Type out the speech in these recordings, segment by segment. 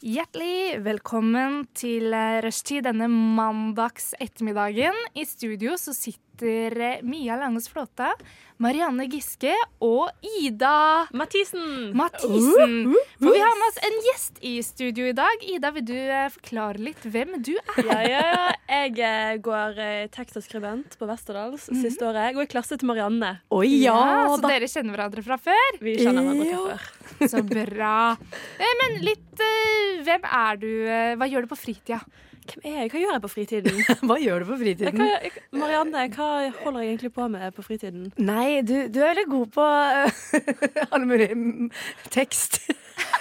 Hjertelig velkommen til rushtid denne mandags ettermiddagen. I studio så sitter Mia Langes Flåta, Marianne Giske og Ida Mathisen. Mathisen. For vi har med oss en gjest i studio i dag. Ida, vil du eh, forklare litt hvem du er? Ja, ja, ja. Jeg eh, går eh, tekst og skribent på Westerdals siste året. Jeg går i klasse til Marianne. Oi, ja, så da. dere kjenner hverandre fra før? Vi kjenner hverandre Ja. fra før. Så bra. Eh, Men litt eh, Hvem er du? eh, Hva gjør du på fritida? Hvem er jeg? Hva gjør jeg på fritiden? Hva gjør du på Jeg, fritiden? hva, Marianne, hva holder jeg egentlig på med på fritiden? Nei, du, du er veldig god på alle mulige mm, tekst.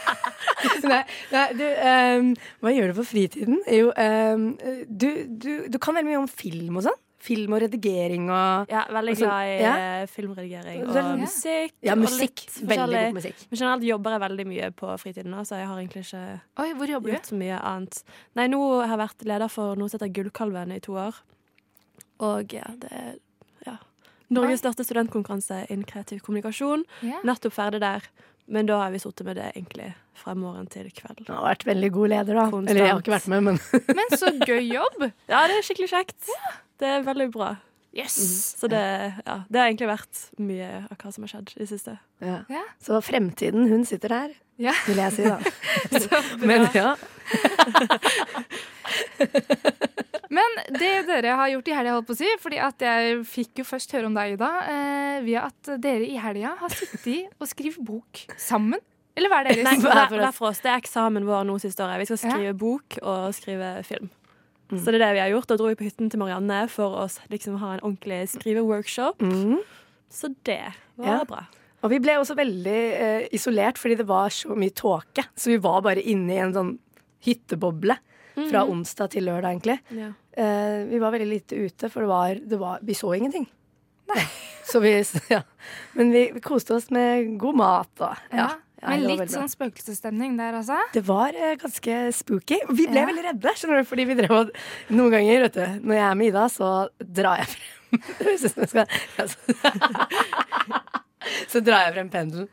nei, nei, du um, Hva gjør du på fritiden? Jo, um, du, du, du kan veldig mye om film og sånn. Film og redigering og Ja, Veldig Altså, glad i ja. eh, filmredigering er- og ja. musikk. Ja, og musikk. litt Veldig god musikk. Men generelt jobber jeg veldig mye på fritiden, nå, så jeg har egentlig ikke Oi, hvor jobber du? gjort så mye annet. Nei, nå har jeg vært leder for noe som heter Gullkalven i to år. Og ja, det er ja. Norges største studentkonkurranse innen kreativ kommunikasjon. Yeah. Nettopp ferdig der. Men da har vi sittet med det egentlig fra morgen til kveld. Du har vært veldig god leder, da. Konstant. Eller jeg har ikke vært med, men Men så gøy jobb. Ja, det er skikkelig kjekt. Det er veldig bra. Yes. Så det, ja, det har egentlig vært mye av hva som har skjedd i det siste. ja. Ja. Så fremtiden, hun sitter der, Ja. vil jeg si, da. Så. Men ja. Men det dere har gjort i helga, holdt på å si, fordi at jeg fikk jo først høre om deg, Ida, eh, via at dere i helga har sittet og skrevet bok sammen. Eller hva er deres? Nei, er hver, for hver for oss. Det er eksamen vår nå siste året. Vi skal Ja. skrive bok og skrive film. Så det er det vi har gjort. Da dro vi på hytten til Marianne for å liksom ha en ordentlig skriveworkshop. Mm. Så det var Ja. bra. Og vi ble også veldig eh, isolert fordi det var så mye tåke. Så vi var bare inne i en sånn hytteboble fra onsdag til lørdag, egentlig. Ja. Eh, vi var veldig lite ute, for det var, det var Vi så ingenting. Så vi Ja. Men vi, vi koste oss med god mat og ja. Ja. Men litt sånn spøkelsesstemning der, altså. Det var uh, ganske spooky. Vi ble Ja. veldig redde, skjønner du, fordi vi drev og Noen ganger, vet du, når jeg er med Ida, så drar jeg frem jeg skal altså. så, drar jeg frem pendelen.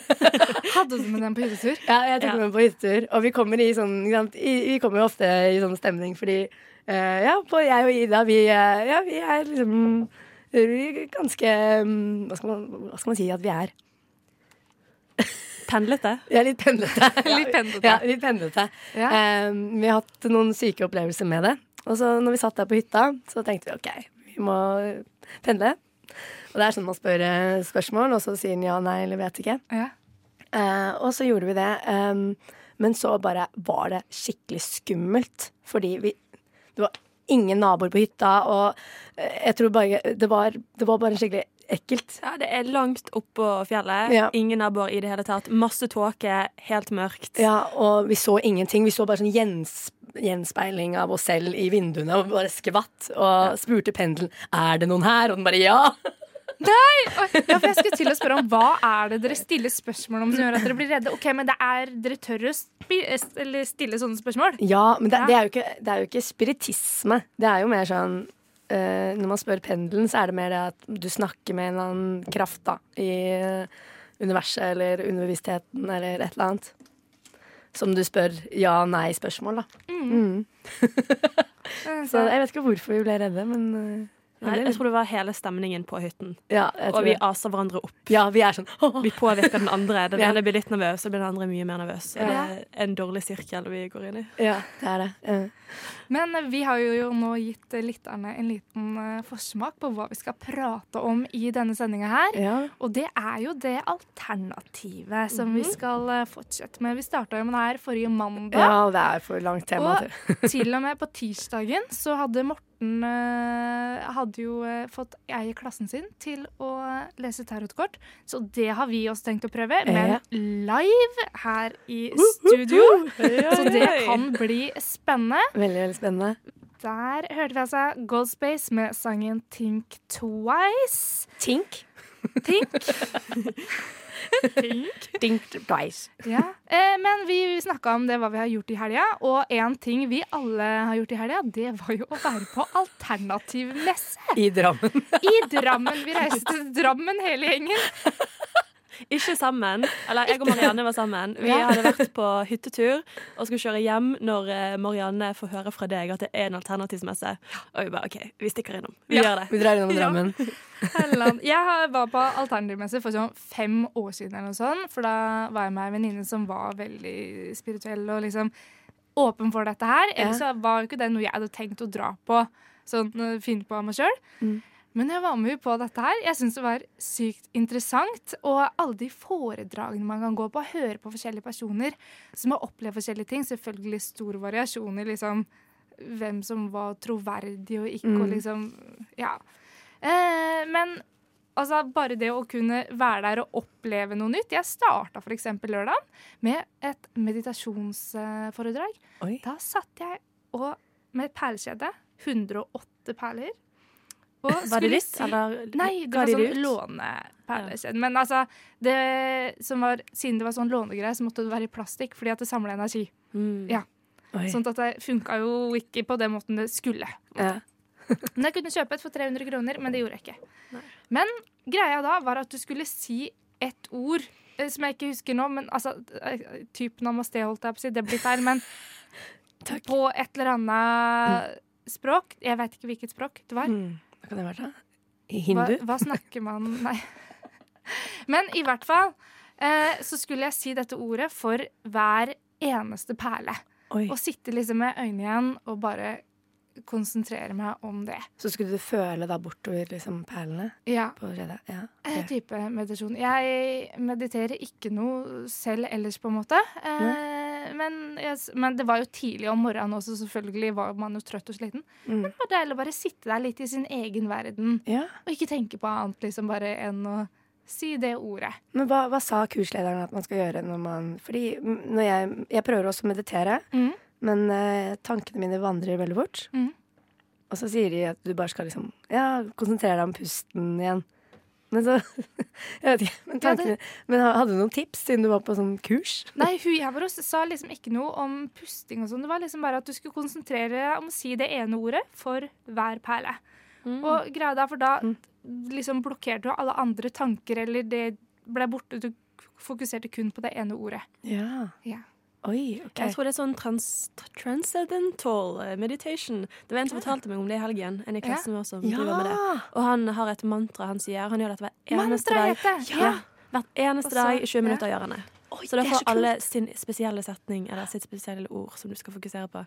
Hadde du med den på hyttetur? Ja, jeg tok Ja. med på hyttetur. Og vi kommer i sånn? Vi kommer jo ofte i sånn stemning fordi uh, Ja, på jeg og Ida, vi, uh, ja, vi er liksom vi er ganske um, hva skal, man, hva skal man si at vi er? Pendlete. Er litt pendlete. Litt pendlete. Ja, litt pendlete. Ja. Um, vi har hatt noen syke opplevelser med det. Og så når vi satt der på hytta, så tenkte vi OK, vi må pendle. Og det er sånn man spør eh, spørsmål, og så sier en ja, nei eller vet ikke. Ja. Uh, og så gjorde vi det. Um, men så bare var det skikkelig skummelt. Fordi vi Det var ingen naboer på hytta, og eh, jeg tror bare Det var, det var bare skikkelig ekkelt. Ja, det er langt oppå fjellet. Ja. Ingen naboer i det hele tatt. Masse tåke, helt mørkt. Ja, og vi så ingenting. Vi så bare sånn gjens, gjenspeiling av oss selv i vinduene og bare skvatt. Og spurte pendelen er det noen her, og den bare ja. Nei! Ja, for jeg skulle til å spørre om Hva er det dere stiller spørsmål om som gjør at dere blir redde? Ok, men det er, Dere tør å stille sånne spørsmål? Ja, men det, det, er, jo ikke, det er jo ikke spiritisme. Det er jo mer sånn eh, Når man spør pendelen, så er det mer det at du snakker med en eller annen kraft da, i universet eller underbevisstheten eller et eller annet. Som du spør ja-nei-spørsmål, da. Mm. Så jeg vet ikke hvorfor vi ble redde, men eh, Nei, jeg tror det var hele stemningen på hytten. ja, Og vi det. aser hverandre opp. ja, vi er sånn Vi påvirker den andre. Den ene blir litt nervøs, og den andre mye mer nervøs. Og det er en dårlig sirkel vi går inn i. Ja, det er det. Men vi har jo nå gitt lytterne en liten eh, forsmak på hva vi skal prate om i denne sendinga her. ja. Og det er jo det alternativet som vi skal eh, fortsette med. Vi starta jo med det her forrige mandag. ja, det er for langt tema Og til. til og med på tirsdagen så hadde Morten eh, hadde jo fått ei i klassen sin til å lese tarotkort, så det har vi også tenkt å prøve, men live her i studio. Så det kan bli spennende. Veldig, veldig spennende. Der hørte vi altså Goldspace med sangen Think Twice. Tink. Think. Think. Tink twice. Ja. Eh, men vi snakka om det hva vi har gjort i helga, og én ting vi alle har gjort i helga, det var jo å være på alternativmesse I Drammen. i Drammen. Vi reiste til Drammen hele gjengen. Ikke sammen. Eller jeg og Marianne var sammen. Vi hadde vært på hyttetur og skulle kjøre hjem når eh, Marianne får høre fra deg at det er en alternativsmesse. Og vi bare OK, vi stikker innom. Vi Ja. gjør det. Vi drar innom Drammen. Ja. Jeg var på alternativmesse for sånn fem år siden, eller noe sånt, for da var jeg med ei venninne som var veldig spirituell og liksom åpen for dette her. Ellers så var jo ikke det noe jeg hadde tenkt å dra på, sånn øh, finne på av meg sjøl. Mm. Men jeg var med på dette her. Jeg syns det var sykt interessant. Og alle de foredragene man kan gå på, høre på forskjellige personer som har opplevd forskjellige ting. Selvfølgelig stor variasjon i liksom hvem som var troverdig og ikke, og Mm. liksom Ja. Eh, men altså, bare det å kunne være der og oppleve noe nytt Jeg starta f.eks. lørdag med et meditasjonsforedrag. Oi. Da satt jeg og, med et perlekjede. 108 perler. Var det ditt, eller Nei, det var sånn det ut? Men altså, det som var, siden det var sånn lånegreie, så måtte det være i plastikk fordi at det samla energi. Mm. Ja. Oi. Sånn at det funka jo ikke på den måten det skulle. Ja. Men jeg kunne kjøpe et for 300 kroner, men det gjorde jeg ikke. Nei. Men greia da var at du skulle si ett ord eh, som jeg ikke husker nå, men altså eh, Typ namaste, holdt jeg på å si. Det blir feil, men Takk. på et eller annet språk. Jeg vet ikke hvilket språk det var. Mm. Hva kan det være? I Hva, hindu? hva snakker man Nei. Men i hvert fall eh, så skulle jeg si dette ordet for hver eneste perle. Oi. Og sitte liksom med øynene igjen og bare konsentrere meg om det. Så skulle du føle da bortover liksom perlene Ja. på? Ja. En type meditasjon. Jeg mediterer ikke noe selv ellers, på en måte. Eh, men, yes, men det var jo tidlig om morgenen også, selvfølgelig var man jo trøtt og sliten. Mm. Det var deilig å bare sitte der litt i sin egen verden ja. og ikke tenke på annet liksom bare enn å si det ordet. Men hva, hva sa kurslederen at man skal gjøre når man Fordi når jeg, jeg prøver også å meditere, Mm. men eh, tankene mine vandrer veldig fort. Mm. Og så sier de at du bare skal liksom Ja, konsentrere deg om pusten igjen. Men så Jeg vet ikke. Men, tankene, men hadde du noen tips siden du var på sånn kurs? Nei, hun jeg var hos sa liksom ikke noe om pusting og sånn. Det var liksom bare at du skulle konsentrere deg om å si det ene ordet for hver perle. Mm. Og greia da, for da Mm. liksom blokkerte du alle andre tanker, eller det ble borte. Du fokuserte kun på det ene ordet. Ja. Ja. Oi, OK. Jeg tror det er sånn trans transcendental eh, meditation. Det var en som fortalte meg om det i helgen. En i klassen vår som driver med det. Og han har et mantra han sier. Han gjør dette hver eneste Mantra dag. Ja. Hvert eneste Også, dag i 20 ja. minutter gjør han det. Oi, Så da får alle sin spesielle setning eller sitt spesielle ord som du skal fokusere på.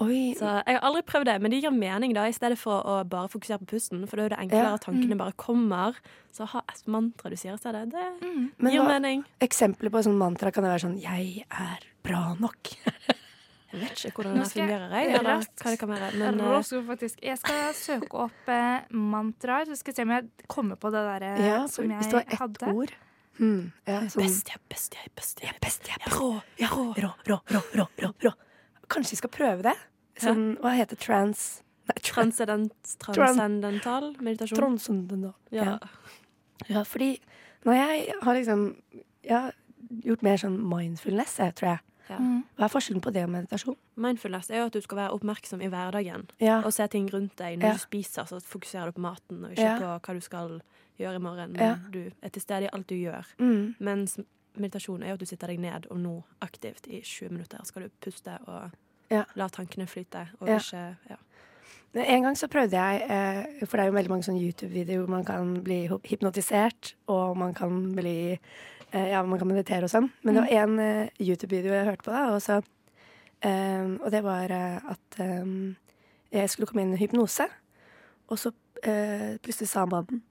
Oi. Så Jeg har aldri prøvd det, men det gir mening da i stedet for å bare fokusere på pusten. For da er det enklere Ja. at tankene bare kommer. Så ha et mantra du sier i stedet. Det Mm. Men gir hva, mening. eksempler på sånn mantra kan det være sånn 'Jeg er bra nok'. Jeg vet ikke hvordan det fungerer, jeg, eller raskt- hva det kan være. Men eh. Jeg skal søke opp eh, mantraer. Så skal jeg se om jeg kommer på det der eh, Ja, som jeg hvis det var ett hadde. ord hmm, ja, sånn, best, jeg er best, jeg er best, jeg er best. Jeg er rå, ja, rå, rå, rå, rå, rå, rå, rå. Kanskje vi skal prøve det? Sånn, hva heter trans... Nei, trans... Transcendental meditasjon. Transcendental. Ja. Ja. ja, fordi når jeg har liksom Jeg har gjort mer sånn mindfulness, jeg, tror jeg. Ja. Mm. Hva er forskjellen på det og meditasjon? Mindfulness er jo at du skal være oppmerksom i hverdagen Ja, og se ting rundt deg. Når Ja. du spiser, så fokuserer du på maten og ikke Ja. på hva du skal gjøre i morgen. Men Ja. du er til stede i alt du gjør. mm. Mens meditasjon er jo at du sitter deg ned, og nå aktivt i 20 minutter skal du puste og Ja. la tankene flyte. Og Ja. ikke ja. En gang så prøvde jeg, eh, for det er jo veldig mange sånne YouTube-videoer hvor man kan bli hypnotisert, og man kan bli eh, Ja, man kan meditere og sånn. Men det var en eh, YouTube-video jeg hørte på, da, og, så, og det var at jeg skulle komme inn i hypnose, og så eh, plutselig sa mannen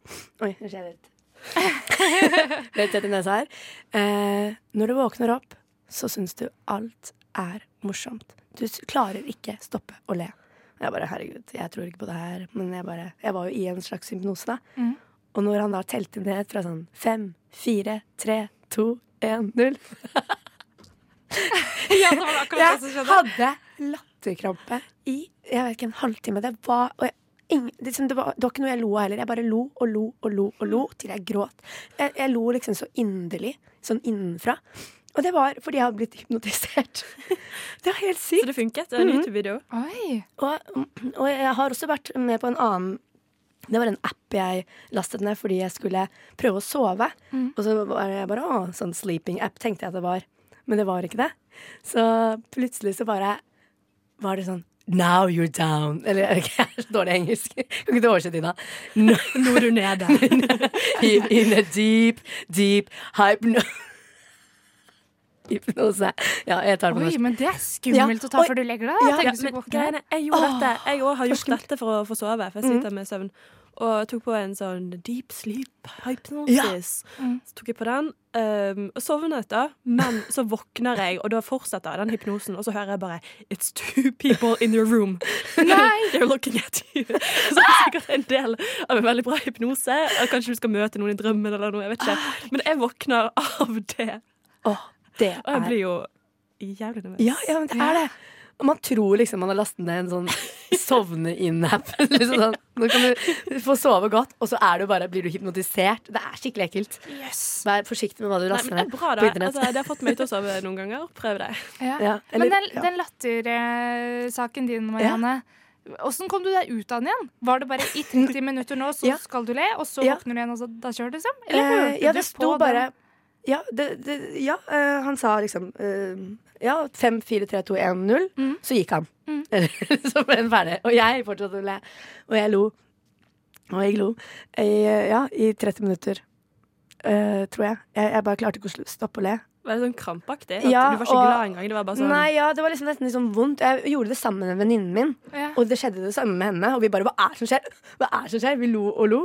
Oi, nå skjer det litt. Rett etter nesa her. Eh, når du våkner opp, så syns du alt er morsomt. Du klarer ikke stoppe å le. Jeg bare herregud, jeg tror ikke på det her. Men jeg bare Jeg var jo i en slags hypnose, da. Mm. Og når han da telte ned fra sånn fem, fire, tre, to, én, null Ja, det var akkurat det som Jeg hadde latterkrampe i jeg vet ikke, en halvtime. Det var, og jeg, ingen, liksom, det, var, det var ikke noe jeg lo av heller. Jeg bare lo og lo og lo og lo til jeg gråt. Jeg, jeg lo liksom så inderlig, sånn innenfra. Og det var fordi jeg hadde blitt hypnotisert. Det var helt sykt. Så det funket. Det var en Mhm. YouTube-video. Mm. Og, og jeg har også vært med på en annen Det var en app jeg lastet ned fordi jeg skulle prøve å sove. Og så var jeg bare å, sånn sleeping app, tenkte jeg at det var. Men det var ikke det. Så plutselig så bare var det sånn Now you're down. Eller jeg er så dårlig engelsk. Kan ikke du oversette, Ina? No, Nå er du nede. in, in a deep, deep hypno... Hypnose. Ja, jeg tar det på Oi, men det er skummelt Ja, å ta oi. før du legger deg. Ja, Ja, men jeg gjorde dette. Jeg òg har gjort dette for å få sove, for jeg sliter med søvn. Og tok på en sånn deep sleep hypnosis. Mm. Så tok jeg på den um, og sovnet, da. Men så våkner jeg, og da fortsetter den hypnosen, og så hører jeg bare It's two people in your room. They're looking at you. Så det er sikkert en del av en veldig bra hypnose. Kanskje du skal møte noen i drømmen eller noe. jeg vet ikke Men jeg våkner av det. Oh, det Og jeg er blir jo jævlig nervøs. Ja, ja, men det er det. Man tror liksom man har lastet ned en sånn sovne inn-app. liksom sånn. Nå kan du få sove godt, og så er du bare, blir du hypnotisert. Det er skikkelig ekkelt. Vær forsiktig med hva du laster ned bra, på internett. Altså, det har fått meg til å sove noen ganger. Prøv det. Ja. Ja, eller- Men den, ja. den lattersaken din, Marianne. Åssen kom du deg ut av den igjen? Var det bare i 30 minutter nå, så Ja. skal du le, og så Ja. våkner du igjen, og så da kjører du, liksom? Eller Eh, hørte ja, du det sto på bare den? Ja, det, det, ja eh, han sa liksom eh, Ja, 5, 4, 3, 2, 1, 0. Mm. Så gikk han. Mm. så ble den ferdig. Og jeg fortsatte å le. Og jeg lo. Og jeg lo i, eh, ja, i 30 minutter. Uh, tror jeg. jeg. Jeg bare klarte ikke å stoppe å le. Var det sånn krampaktig? Ja, du var ikke og- glad engang? Det var bare sånn Nei, ja, det var liksom nesten litt sånn vondt. Jeg gjorde det sammen med venninnen min. Ja. Og det skjedde det samme med henne. Og vi bare Hva er det som skjer? Hva er det som skjer? Vi lo og lo.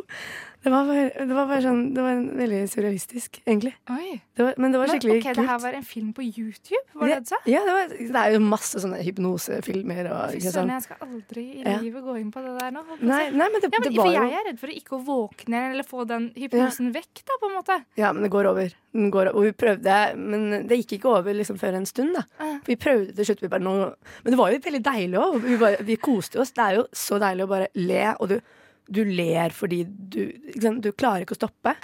Det var bare, det var bare sånn Det var veldig surrealistisk, egentlig. Det var, men det var Men, okay, ok, det her var en film på YouTube? Var det det du sa? Ja, det, var, det er jo masse sånne hypnosefilmer og Fy søren, jeg skal aldri i Ja. livet gå inn på det der nå. Nei, nei, men det, Ja, men, det for jeg er redd for å ikke våkne eller få den hypnosen vekk, da, på en måte. Ja, men det går over. Den går, og vi prøvde, men det gikk ikke over liksom før en stund, da. Uh. Vi prøvde til slutt. Vi bare, nå, men det var jo veldig deilig òg. Vi, vi koste oss. Det er jo så deilig å bare le, og du, du ler fordi du liksom. Du klarer ikke å stoppe.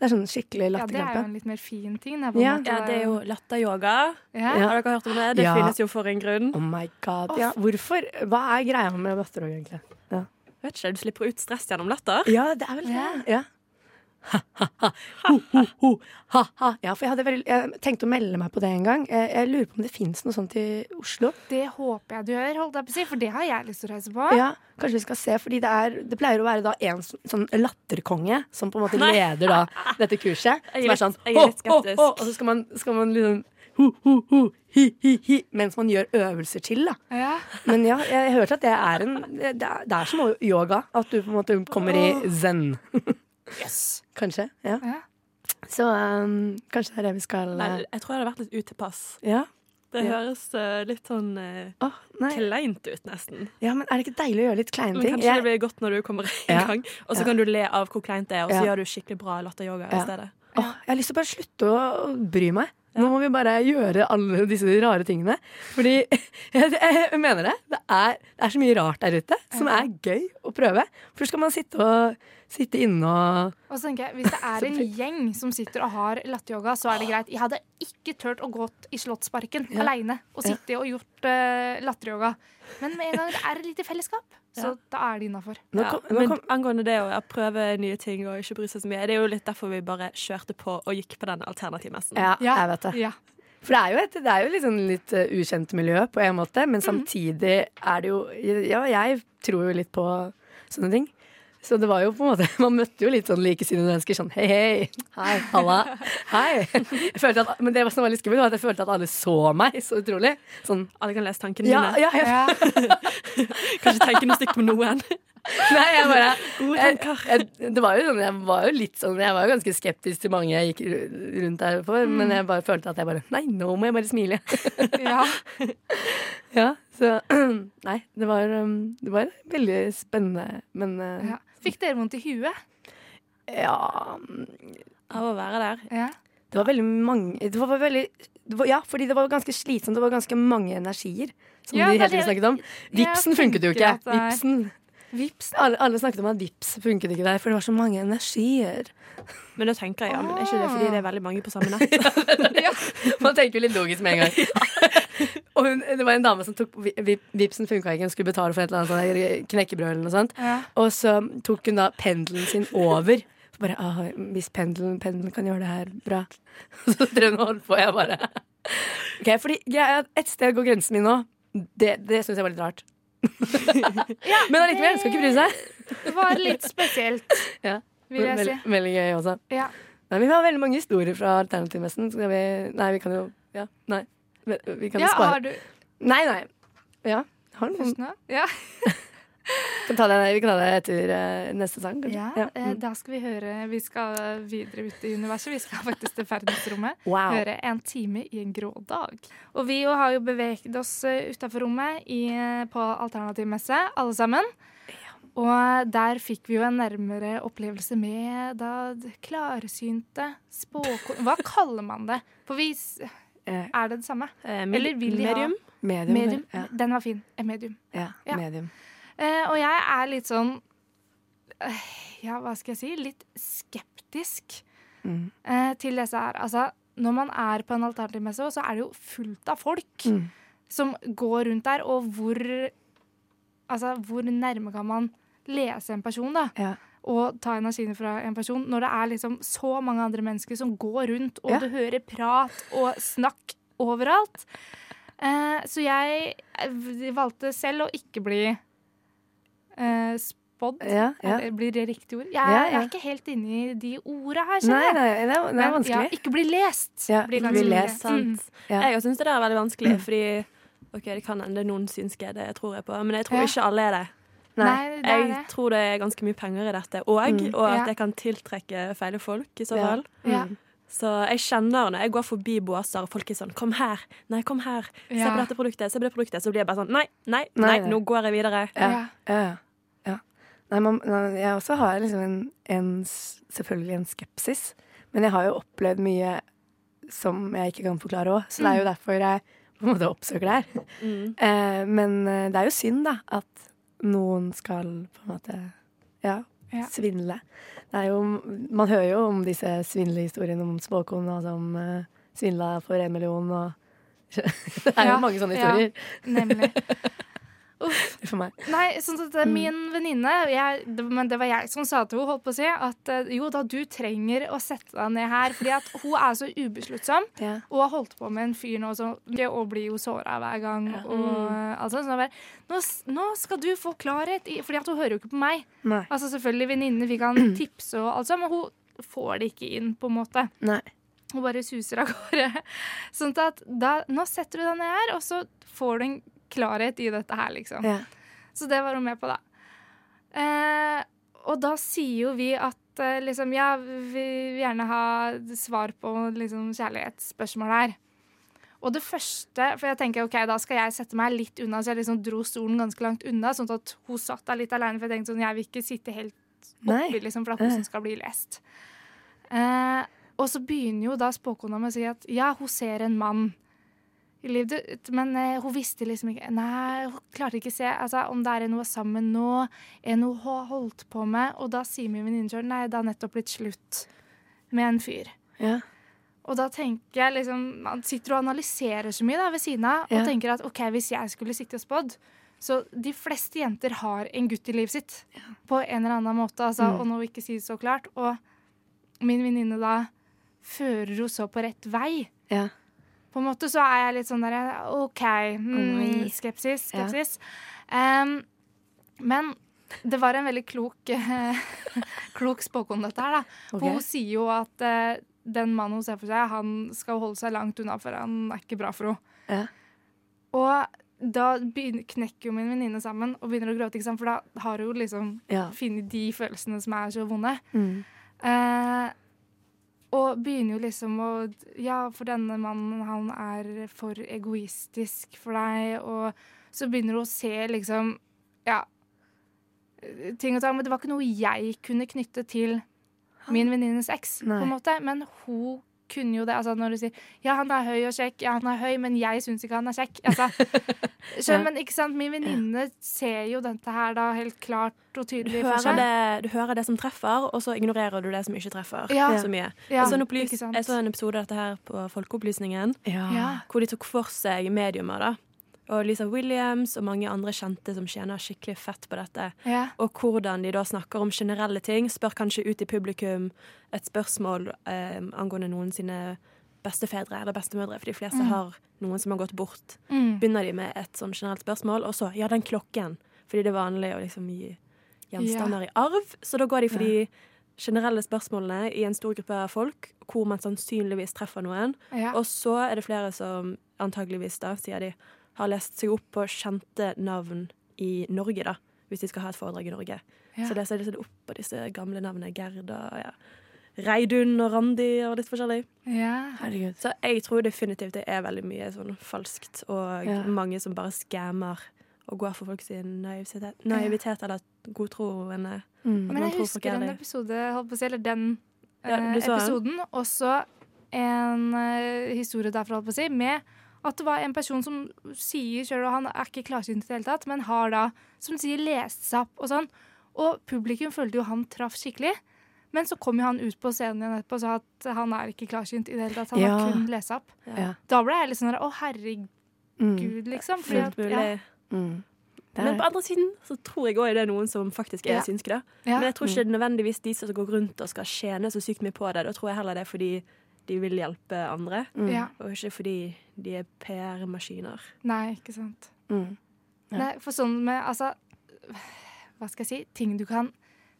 Det er sånn skikkelig Ja, det er jo en litt mer fin ting. Da, Ja. Ja, det er jo latteryoga. ja. Ja. Har dere hørt om det? Det Ja. finnes jo for en grunn. Oh my god. Ja, hvorfor? Hva er greia med latter òg, egentlig? Ja. Vet ikke, Du slipper ut stress gjennom latter. Ja, det er vel det. Ja. Ha-ha-ha. Ha-ha. Ja, for jeg, hadde veldig, jeg tenkte å melde meg på det en gang. Jeg, jeg lurer på om det fins noe sånt i Oslo. Det håper jeg du gjør, holdt jeg på å si, for det har jeg lyst til å reise på. Ja, Kanskje vi skal se, fordi det, er, det pleier å være da en sånn- latterkonge som på en måte leder da dette kurset. Som er sånn er ho, ho, ho, Og så skal man, skal man liksom ho, ho, ho, hi, hi, hi, mens man gjør øvelser til, da. Ja. Men ja, jeg hørte at det er en Det er, det er som yoga. At du på en måte kommer i zen. Yes. Kanskje. Ja. Ja. Så um, kanskje det er det vi skal Nei, uh, jeg tror jeg hadde vært litt utilpass. Ja. Det Ja. høres uh, litt sånn uh, oh, kleint ut, nesten. ja, men er det ikke deilig å gjøre litt kleine Men ting? kanskje det blir godt når du kommer i Ja. gang, og så Ja. kan du le av hvor kleint det er, og så Ja. gjør du skikkelig bra latteryoga i Ja. stedet. åh, jeg har lyst til å bare slutte å bry meg. Nå må vi bare gjøre alle disse rare tingene. Fordi jeg, jeg mener det. Det er, det er så mye rart der ute som er gøy å prøve. For skal man sitte, og, sitte inne og Og så tenker jeg, Hvis det er en gjeng som sitter og har latteryoga, så er det greit. Jeg hadde ikke turt å gå i Slottsparken Ja. aleine og sitte og gjort uh, latteryoga. Men med en gang det er et lite fellesskap, så da er det innafor. Ja, men angående det å prøve nye ting og ikke bry seg så mye, det er jo litt derfor vi bare kjørte på og gikk på den alternativmessen. ja, Ja. jeg vet det. Ja. For det er jo et det er jo litt, sånn litt uh, ukjent miljø på en måte, men samtidig er det jo Ja, jeg tror jo litt på sånne ting. Så det var jo på en måte Man møtte jo litt sånn likesinnede mennesker. Sånn hei, hei. Hei, halla. Hei. Jeg følte at, men det som var litt skummelt, var at jeg følte at alle så meg så utrolig. Sånn Alle kan lese tankene ja, dine. ja, ja. Ja. Kanskje tenke noe stygt på noen. Nei, jeg bare Gode jeg, tanker. jeg, Det var jo sånn Jeg var jo litt sånn Jeg var jo ganske skeptisk til mange jeg gikk rundt der for, men jeg bare følte at jeg bare Nei, nå må jeg bare smile. ja. Ja, Så nei, det var, um, det var veldig spennende, men Ja. Fikk dere vondt i huet? ja Av å være der. Ja. Det var veldig mange det var veldig, det var, Ja, fordi det var ganske slitsomt. Det var ganske mange energier som Ja, de hele tiden snakket om. Vipsen funket jo ikke. Vipsen. Vips. Alle, alle snakket om at vips funket ikke der, for det var så mange energier. Men da tenker jeg ja, men er ikke det fordi det er veldig mange på samme nett? Man tenker jo litt logisk med en gang. og hun, det var en dame som tok vi- vi- Vipsen funka ikke, hun skulle betale for et eller annet sånn knekkebrød eller noe sånt. Ja. Og så tok hun da pendelen sin over. Så bare, ah, Hvis pendelen, pendelen kan gjøre det her bra. Så drev hun og holdt på, jeg bare Ok, fordi er Et sted går grensen min nå. Det, det syns jeg var litt rart. Men allikevel, skal ikke bry seg. Det var litt spesielt, Ja. vil jeg si. Veldig, veldig gøy også. Ja. Nei, vi har veldig mange historier fra Alternativmessen. Nei, vi kan jo Ja, nei. Vi, kan ja, spare. har du Nei, nei. Ja. Har noen Først nå? Ja. kan ta det, Vi kan ta det etter neste sang, kanskje. Ja, mm. da skal vi høre Vi skal videre ut i universet. Vi skal faktisk til verdensrommet. Wow. Høre En time i en grå dag. Og vi jo har jo beveget oss utafor rommet i, på alternativmesse, alle sammen. Og der fikk vi jo en nærmere opplevelse med da klarsynte spåkon... Hva kaller man det? For vi Er det det samme? Eh, Eller vil de ha- medium? medium. Medium. Ja, Den var fin. Medium. ja, Ja. medium. Eh, og jeg er litt sånn eh, Ja, hva skal jeg si? Litt skeptisk Mm. eh, til disse her. Altså, når man er på en alternativmesse, så er det jo fullt av folk Mm. som går rundt der, og hvor Altså, hvor nærme kan man lese en person, da? Ja. Og ta energiene fra en person, når det er liksom så mange andre mennesker som går rundt, og Ja. du hører prat og snakk overalt. Eh, så jeg eh, valgte selv å ikke bli eh, spådd. Ja, ja. Blir det riktig ord? Jeg, Ja, ja. jeg er ikke helt inne i de orda her, kjenner jeg. nei, det er, det er Men, ja, vanskelig. ikke bli lest. Ja, blir ikke bli lest, Sant. Ja. Jeg syns det er veldig vanskelig, fordi OK, det kan hende noen synske, det tror jeg på, men jeg tror Ja. ikke alle er det. Nei, Nei. det er Jeg det. tror det er ganske mye penger i dette, og, Mm. og at Ja. det kan tiltrekke feile folk, i så fall. Ja. Så jeg kjenner når jeg går forbi båser og folk er sånn 'Kom her. Nei, kom her. Se på dette produktet.' Se på det produktet. Så blir jeg bare sånn Nei, nei, Nei, nei, nå går jeg videre. Ja. Ja. Ja. Nei, man, jeg også har liksom en, en Selvfølgelig en skepsis. Men jeg har jo opplevd mye som jeg ikke kan forklare òg. Så det er jo derfor jeg på en måte oppsøker det her. Mm. Eh, men eh, det er jo synd, da, at noen skal på en måte ja, Ja. svindle. Det jo, man hører jo om disse svindlehistoriene om spåkona som uh, svindla for en million og Det er jo Ja, mange sånne historier. ja. Nemlig. for meg. Nei, sånn at er min venninne Men det var jeg som sa til henne, holdt på å si, at eh, jo da, du trenger å sette deg ned her. Fordi at hun er så ubesluttsom, Ja. og har holdt på med en fyr nå som Og blir jo såra hver gang. Og, altså, sånn bare, nå, nå skal du få klarhet i Fordi at hun hører jo ikke på meg. Nei. Altså Selvfølgelig venninnene fikk han tips og alt sånt, men hun får det ikke inn, på en måte. Nei. Hun bare suser av gårde. Sånn at da, nå setter du deg ned her, og så får du en klarhet i dette her, liksom. Ja. Så det var hun med på, da. Eh, og da sier jo vi at eh, liksom, ja, vi vil gjerne ha svar på liksom, kjærlighetsspørsmål her. Og det første For jeg tenker ok, da skal jeg sette meg litt unna, så jeg liksom dro stolen ganske langt unna, sånn at hun satt der litt aleine. For jeg tenkte sånn, jeg vil ikke sitte helt oppi, liksom, for at hun som skal bli lest. Eh, og så begynner jo da spåkona med å si at ja, hun ser en mann livet ut. men eh, hun visste liksom ikke Nei, hun klarte ikke å se altså, om det er en hun er sammen nå nå, en hun har holdt på med. Og da sier min venninne sjøl nei, det har nettopp blitt slutt med en fyr. Ja. Og da tenker jeg liksom Man sitter og analyserer så mye da ved siden av, Ja. og tenker at OK, hvis jeg skulle sitte og spådd Så de fleste jenter har en gutt i livet sitt på en eller annen måte, altså, Mm. og nå ikke si det så klart. Og min venninne da fører henne så på rett vei. Ja. På en måte så er jeg litt sånn der OK, mm, skepsis. skepsis, Ja. skepsis. Men det var en veldig klok, klok spåkone, dette her, da. Okay. Hun sier jo at uh, den mannen hun ser for seg, han skal holde seg langt unna, for han er ikke bra for henne. Ja. Og da begynner, knekker jo min venninne sammen og begynner å gråte, for da har hun liksom Ja. funnet de følelsene som er så vonde. Mm. Eh, og begynner jo liksom å Ja, for denne mannen, han er for egoistisk for deg, og så begynner du å se liksom Ja. Ting og tang. Men det var ikke noe jeg kunne knytte til min venninnes eks, på en måte. Men hun kunne jo det. Altså når du sier 'ja, han er høy og kjekk', ja, han er høy, men jeg syns ikke han er kjekk. Altså, skjønner, Men ikke sant, min venninne ser jo dette her da helt klart og tydelig for seg. det, du hører det som treffer, og så ignorerer du det som ikke treffer Ja. så mye. Ja, jeg, så en opplys- ikke sant. jeg så en episode av dette her på Folkeopplysningen, Ja. Ja. hvor de tok for seg mediumer. da. Og Lisa Williams og mange andre kjente som tjener skikkelig fett på dette. Ja. Og hvordan de da snakker om generelle ting. Spør kanskje ut i publikum et spørsmål eh, angående noen sine bestefedre eller bestemødre, for de fleste har noen som har gått bort. Mm. Begynner de med et sånn generelt spørsmål, og så ja, den klokken. Fordi det er vanlig å liksom gi gjenstander i arv. Så da går de for de generelle spørsmålene i en stor gruppe av folk, hvor man sannsynligvis treffer noen. Ja. Og så er det flere som antageligvis, da, sier de, har lest seg opp på kjente navn i Norge, da. Hvis de skal ha et foredrag i Norge. Ja. Så leser de seg opp på disse gamle navnene. Gerda, ja. Reidun og Randi og litt forskjellig. ja. Herregud. Så jeg tror definitivt det er veldig mye sånn falskt, og Ja. mange som bare skammer og går for folk sin naivitet, naivitet eller godtroende. Mm. Men jeg husker den episode, holdt på å si, eller den Ja, eh, episoden. Også en eh, historie derfra, holdt på å si, med at det var en person som sier sjøl, og han er ikke klarsynt i det hele tatt, men har da, som sier, lest seg opp og sånn. Og publikum følte jo han traff skikkelig. Men så kom jo han ut på scenen igjen etterpå og sa at han er ikke klarsynt i det hele tatt. Han Ja. har kun lest seg opp. Ja. Da ble jeg litt sånn å herregud, Mm. liksom. Fordi at, ja, Mm. Men på andre siden så tror jeg òg det er noen som faktisk er Ja. synske. da. ja. Men jeg tror ikke det er nødvendigvis de som går rundt og skal tjene så sykt mye på det. Da tror jeg heller det er fordi de vil hjelpe andre, mm. ja. og ikke fordi de er PR-maskiner. Nei, ikke sant. Mm. Ja. Nei, for sånn med altså Hva skal jeg si? Ting du kan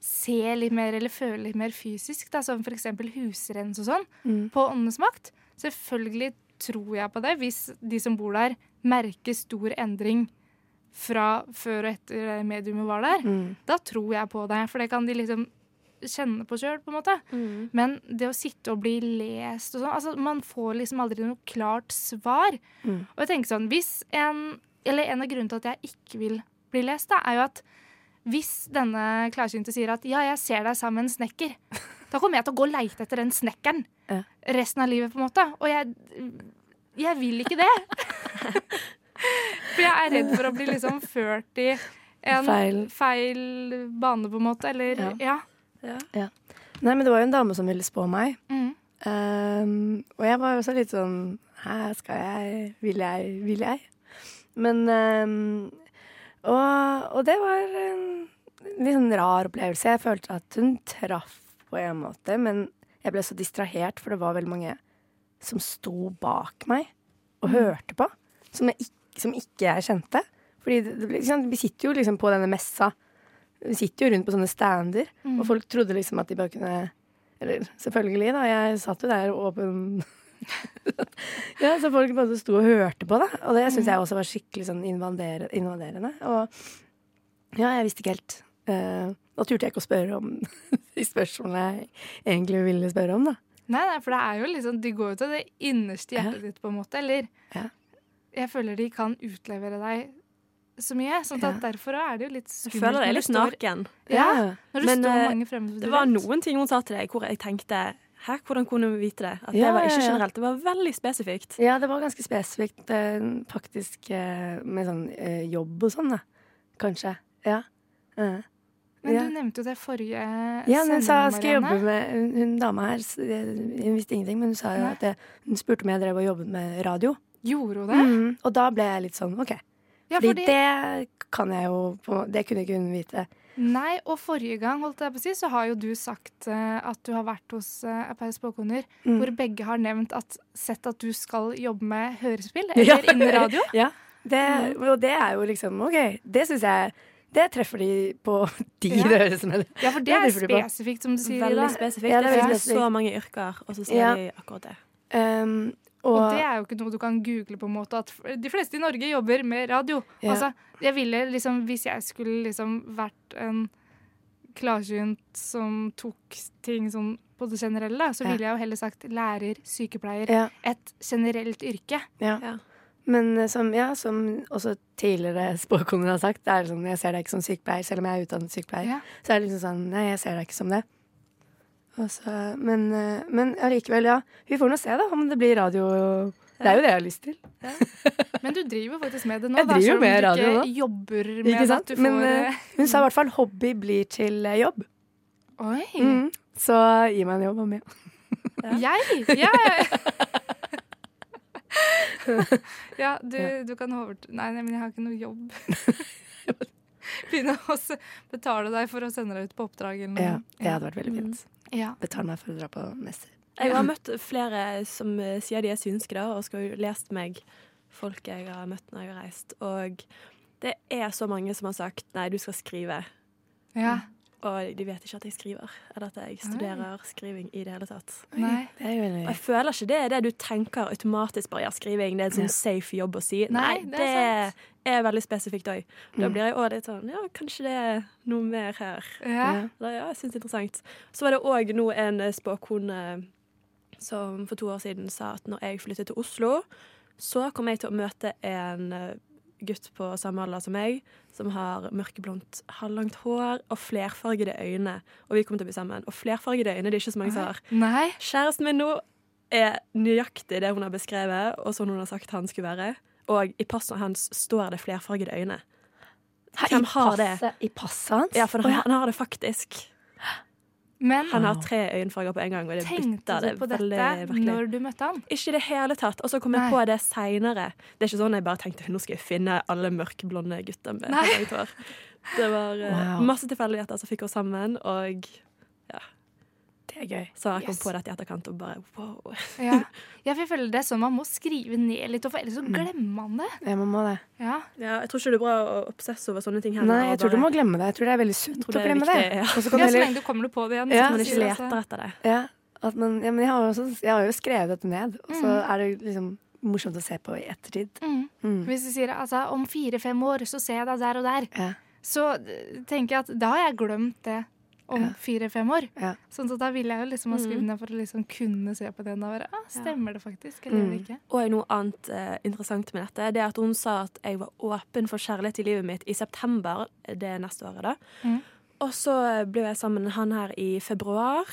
se litt mer eller føle litt mer fysisk, da, som f.eks. husrens og sånn, Mm. på Åndenes makt. Selvfølgelig tror jeg på det, hvis de som bor der, merker stor endring fra før og etter mediumet var der. Mm. Da tror jeg på det, for det kan de liksom kjenne på sjøl, på en måte. Men det å sitte og bli lest og sånn altså Man får liksom aldri noe klart svar. Mm. Og jeg tenker sånn hvis en, Eller en av grunnene til at jeg ikke vil bli lest, da, er jo at hvis denne klarsynte sier at 'ja, jeg ser deg sammen med en snekker', da kommer jeg til å gå og leite etter den snekkeren Ja. resten av livet, på en måte. Og jeg, jeg vil ikke det. For jeg er redd for å bli liksom ført i en Feil. feil bane, på en måte. Eller Ja. ja. Nei, men det var jo en dame som ville spå meg. Mm. Um, og jeg var også litt sånn Hæ, skal jeg Vil jeg? Vil jeg? Men um, og, og det var en litt sånn rar opplevelse. Jeg følte at hun traff på en måte, men jeg ble så distrahert, for det var veldig mange som sto bak meg og hørte på, som, jeg som ikke jeg kjente. Fordi det, det, vi sitter jo liksom på denne messa. Vi sitter jo rundt på sånne stander, og folk trodde liksom at de bare kunne Eller selvfølgelig, da. Jeg satt jo der åpen Ja, så folk bare sto og hørte på, da. Og det syns jeg også var skikkelig sånn invadere, invaderende. Og ja, jeg visste ikke helt. Uh, da turte jeg ikke å spørre om de spørsmålene jeg egentlig ville spørre om, da. Nei, nei, for det er jo liksom De går jo til det innerste hjertet ditt, på en måte. Eller Ja. jeg føler de kan utlevere deg så mye. Sånn at Ja. derfor er det jo litt Jeg føler er litt står- naken. Ja, når det Men, står eh, mange fremmede Det var noen ting hun sa til deg hvor jeg tenkte Hæ, hvordan kunne hun vite det? At det var ikke ja, ja. generelt, det var veldig spesifikt. Ja, det var ganske spesifikt, eh, faktisk, eh, med sånn jobb og sånn, da. Kanskje. Ja. Men ja. du nevnte jo det forrige Ja, hun sa jeg skal jobbe med Hun, hun dama her hun visste ingenting, men hun sa jo at det, hun spurte om jeg drev og jobbet med radio. Gjorde hun det? Mm, og da ble jeg litt sånn OK. Ja, fordi, fordi, det kan jeg jo på, Det kunne ikke hun vite. Nei, og forrige gang holdt jeg på å si, så har jo du sagt uh, at du har vært hos uh, et par spåkoner Mm. hvor begge har nevnt at sett at du skal jobbe med hørespill Ja. eller innen radio. Ja, det, Og det er jo liksom OK. Det syns jeg Det treffer de på de Ja. det høres ut som. Ja, for det Det er spesifikt, som du sier. Veldig spesifikt. Ja, det er det er spesifikt. så mange yrker, og så sier Ja. de akkurat det. Um, og, Og det er jo ikke noe du kan google, på en måte. At de fleste i Norge jobber med radio. Ja. Altså, jeg ville liksom, Hvis jeg skulle liksom vært en klarsynt som tok ting sånn på det generelle, så Ja. ville jeg jo heller sagt lærer, sykepleier. ja, Et generelt yrke. ja. Ja. Men eh, som, ja, som også tidligere spåkoner har sagt, det er sånn, jeg ser deg ikke som sykepleier, selv om jeg er utdannet sykepleier. Ja. Så er det liksom sånn, nei, jeg ser deg ikke som det. Så, men, eh, men allikevel, ja. Vi får nå se da, om det blir radio. Det er jo det jeg har lyst til. Men du driver faktisk med det nå. Jeg da, driver selv om med du radio ikke nå. jobber med Ikke sant? at du får Men eh, eh, hun sa i hvert fall hobby blir til jobb. Oi! Mm. Så gi meg en jobb om. Jeg? Jeg Ja, du, du kan overta Nei, nei, men jeg har ikke noe jobb. Begynne å betale deg for å sende deg ut på oppdrag eller noe. Ja, det hadde vært veldig fint. Ja. Betal meg for å dra på messer. Jeg har møtt flere som eh, sier de er synske, da, og skal jo lest meg folk jeg har møtt når jeg har reist. Og det er så mange som har sagt nei, du skal skrive. ja. Og de vet ikke at jeg skriver, eller at jeg studerer skriving i det hele tatt. Nei. Det er jo Og jeg føler ikke det er det du tenker automatisk bare ja, skriving. Det er en sånn safe jobb å si. Nei, Nei, det det er er, veldig spesifikt òg. Da Mm. blir jeg òg litt sånn Ja, kanskje det er noe mer her. Ja. Ja. Da, ja, jeg synes det er interessant. Så var det òg nå en eh, spåkone som for to år siden sa at når jeg flyttet til Oslo, så kom jeg til å møte en eh, gutt på samme alder som meg, som har mørkeblondt, halvlangt hår og flerfargede øyne. Og vi kommer til å bli sammen. Og flerfargede øyne det er ikke så mange som har. Nei. Kjæresten min nå er nøyaktig det hun har beskrevet, og sånn hun har sagt han skulle være. Og i passet hans står det flerfargede øyne. Hvem har det? I passet hans? Ja, for han, han har det faktisk. Men Han har tre øyenfarger på en gang, og det tenkte bytter Tenkte du på veldig dette merkelig. når du møtte han? Ikke i det hele tatt. Og så kom jeg Nei. på det seinere. Det er ikke sånn jeg bare tenkte nå skal jeg finne alle mørkblonde gutter med hår. Det var eh, Wow. masse tilfeldigheter som fikk oss sammen, og Det er gøy. så jeg jeg Yes. på dette i etterkant og bare wow. Ja. ja, for jeg føler det er sånn man må skrive ned litt, for ellers så glemmer man det. Ja, man må det. Ja. Ja, jeg tror ikke det er bra å obsesse over sånne ting heller. Nei, jeg tror du må glemme det. Jeg tror det er veldig sunt å glemme viktig, det. ja. Så kan ja, så lenge du kommer på det igjen. Ja. Så Man ikke leter etter det. Ja, at man, ja, men jeg har, jo også, jeg har jo skrevet dette ned, og så Mm. er det liksom morsomt å se på i ettertid. Mm. Mm. Hvis du sier altså, om fire-fem år så ser jeg deg der og der, Ja. så eh, tenker jeg at da har jeg glemt det om Ja. fire-fem år. Ja. Sånn så da vil jeg jo liksom ha skrevet Mhm. ned for å liksom kunne se på den og være ah, Stemmer det faktisk, eller Mm. ikke? Og noe annet eh, interessant med dette, det er at hun sa at jeg var åpen for kjærlighet i livet mitt i september det neste året. da. Mm. Og så ble jeg sammen med han her i februar,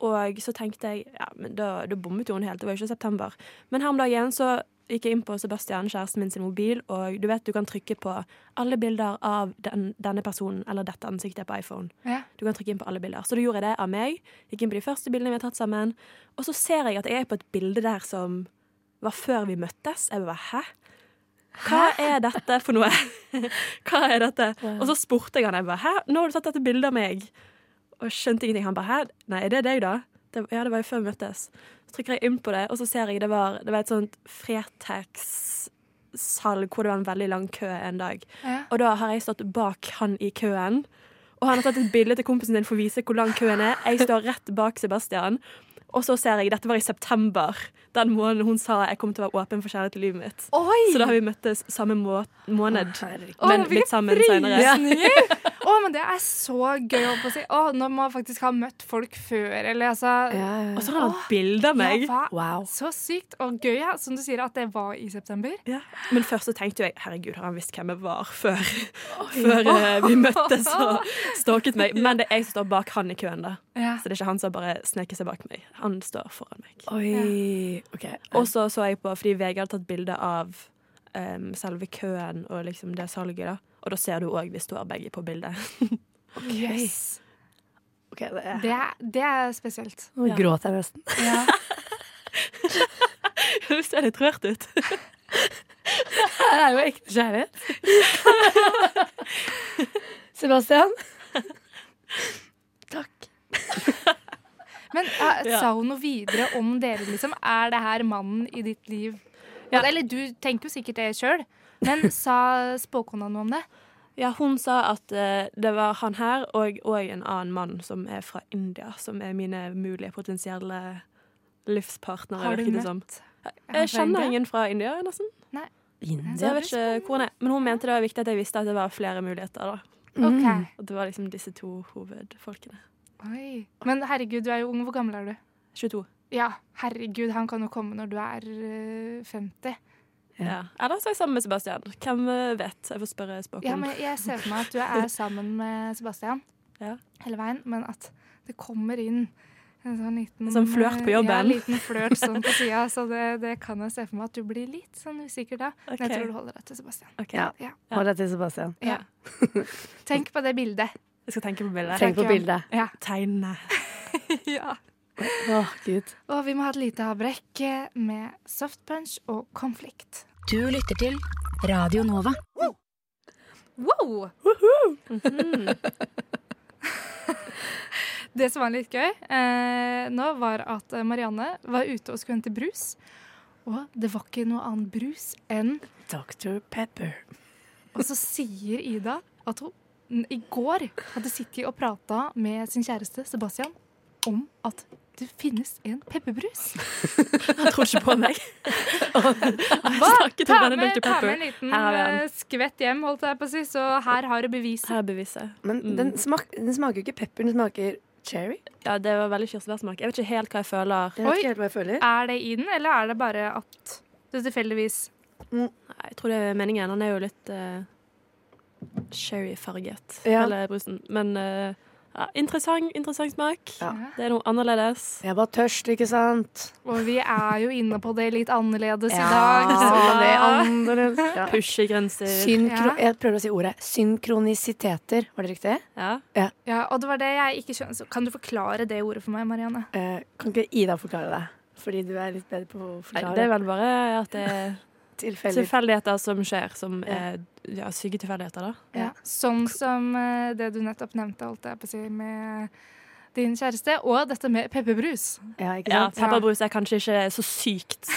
og så tenkte jeg ja, men da, da bommet jo hun helt. Det var jo ikke september. Men her om dagen så gikk jeg inn på Sebastian, kjæresten min sin mobil, og du vet du kan trykke på alle bilder av den, denne personen eller dette ansiktet på iPhone. Ja. Du kan trykke inn på alle bilder. Så da gjorde jeg det av meg. Gikk inn på de første bildene vi har tatt sammen. Og så ser jeg at jeg er på et bilde der som var før vi møttes. Jeg bare hæ? Hva er dette for noe? Hva er dette? Og så spurte jeg han. Jeg bare hæ? Nå har du tatt dette bildet av meg. Og skjønte ingenting. Han bare hæ? Nei, er det deg, da? Det, ja, det var jo før vi møttes. Så trykker jeg inn på det, og så ser jeg det var, det var et sånt Fretex-salg hvor det var en veldig lang kø en dag. Ja. Og da har jeg stått bak han i køen. Og han har tatt et bilde til kompisen din for å vise hvor lang køen er. Jeg står rett bak Sebastian. Og så ser jeg, dette var i september, den måneden hun sa jeg kom til å være åpen for kjærlighet i livet mitt. Oi! Så da har vi møttes samme må måned, Herregud. Å, men litt sammen senere. Å, men det er så gøy å si. Å, når man faktisk har møtt folk før, eller altså Ja, ja. Og så har han et bilde av meg. Ja. Wow. Så sykt og gøy, ja. Som du sier, at det var i september. Ja. Men først så tenkte jeg herregud, har han visst hvem jeg var før, før eh, vi møttes og stalket meg? Men det er jeg som står bak han i køen, da. Ja. Så det er ikke han som bare sneker seg bak meg. Han står foran meg. Oi. OK. Og så så jeg på, fordi VG hadde tatt bilde av em, selve køen og liksom det salget, da. Og da ser du òg vi står begge på bildet. Yes. Okay, det er, Det, er, det er spesielt. Nå gråter jeg nesten. Ja. du ser litt rørt ut. Det er jo ekte kjærlighet. Sebastian. Takk. Men Ja. sa hun noe videre om dere, liksom? Er det her mannen i ditt liv? Ja. Eller du tenker jo sikkert det sjøl, men sa spåkona noe om det? Ja, hun sa at uh, det var han her og, og en annen mann som er fra India, som er mine mulige potensielle livspartnere. Har du møtt? som. møtt Jeg kjenner ingen fra India, nesten. Nei. Så jeg vet ikke hvor hun er. Men hun mente det var viktig at jeg visste at det var flere muligheter. da. OK. At det var liksom disse to hovedfolkene. Oi. Men herregud, du er jo ung. Hvor gammel er du? 22. Ja, herregud, han kan jo komme når du er eh, 50. Ja. Eller så er jeg sammen med Sebastian. Hvem eh, vet? Jeg får spørre spåkonen. Ja, men jeg ser for meg at du er sammen med Sebastian Ja. hele veien, men at det kommer inn en sånn liten En sånn flørt på jobben. Ja, en liten flørt sånn på sida. Så det, det kan jeg se for meg at du blir litt sånn usikker da. Men jeg tror du holder deg til Sebastian. Okay. Ja. Ja. Hold deg til Sebastian. Ja. Tenk på det bildet. Jeg skal tenke på bildet. Tenk på bildet. Ja. Tegnene. ja. Åh, gud. Og vi må ha et lite avbrekk eh, med soft punch og konflikt. Du lytter til Radio Nova. Wow! det som var litt gøy eh, nå, var at Marianne var ute og skulle hente brus. Og det var ikke noe annet brus enn Dr. Pepper. Og så sier Ida at hun i går hadde sittet og prata med sin kjæreste Sebastian om at det finnes en pepperbrus. Han tror ikke på meg. Hva? snakket om Ta med, ta med en liten den. eh, skvett hjem, holdt jeg på å si, så her har du beviset. Her er beviset. Men Mm. den, smak, den smaker jo ikke pepper, den smaker cherry. Ja, det var veldig kirsebærsmak. Jeg vet ikke helt hva jeg føler. Jeg vet ikke helt hva jeg føler. Er det i den, eller er det bare at det tilfeldigvis Nei, jeg tror det er meningen. Han er jo litt uh, sherryfarget, Ja. hele brusen. Men eh, ja, interessant, interessant smak. Ja. Det er noe annerledes. Jeg var tørst, ikke sant? Og vi er jo inne på det litt annerledes i Ja, Så det er annerledes. Ja. Pushegrenser. Synkro Ja. Jeg prøver å si ordet. Synkronisiteter, var det riktig? Ja. Ja, og det var det jeg ikke skjønner. Så kan du forklare det ordet for meg, Marianne? Eh, kan ikke Ida forklare det? Fordi du er litt bedre på å Nei, forklare. det er vel bare at det er tilfeldig. tilfeldigheter som skjer, som Ja. er ja, syke tilfeldigheter, da. Ja. Sånn som eh, det du nettopp nevnte, holdt jeg på å si, med din kjæreste. Og dette med pepperbrus. Ja, ikke Ja. Pepperbrus er kanskje ikke så sykt.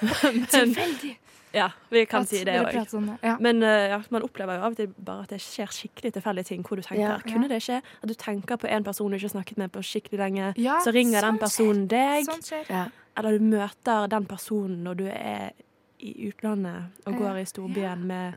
Men Tilfeldig. ja, vi kan at si det òg. Sånn. Ja. Men uh, ja, man opplever jo av og til bare at det skjer skikkelig tilfeldige ting. Hvor du tenker, Ja. kunne det skje? At du tenker på en person du ikke har snakket med på skikkelig lenge. Ja, så ringer den personen personen deg. Sånn skjer. Ja. Eller du møter den personen når du er i utlandet og går i storbyen med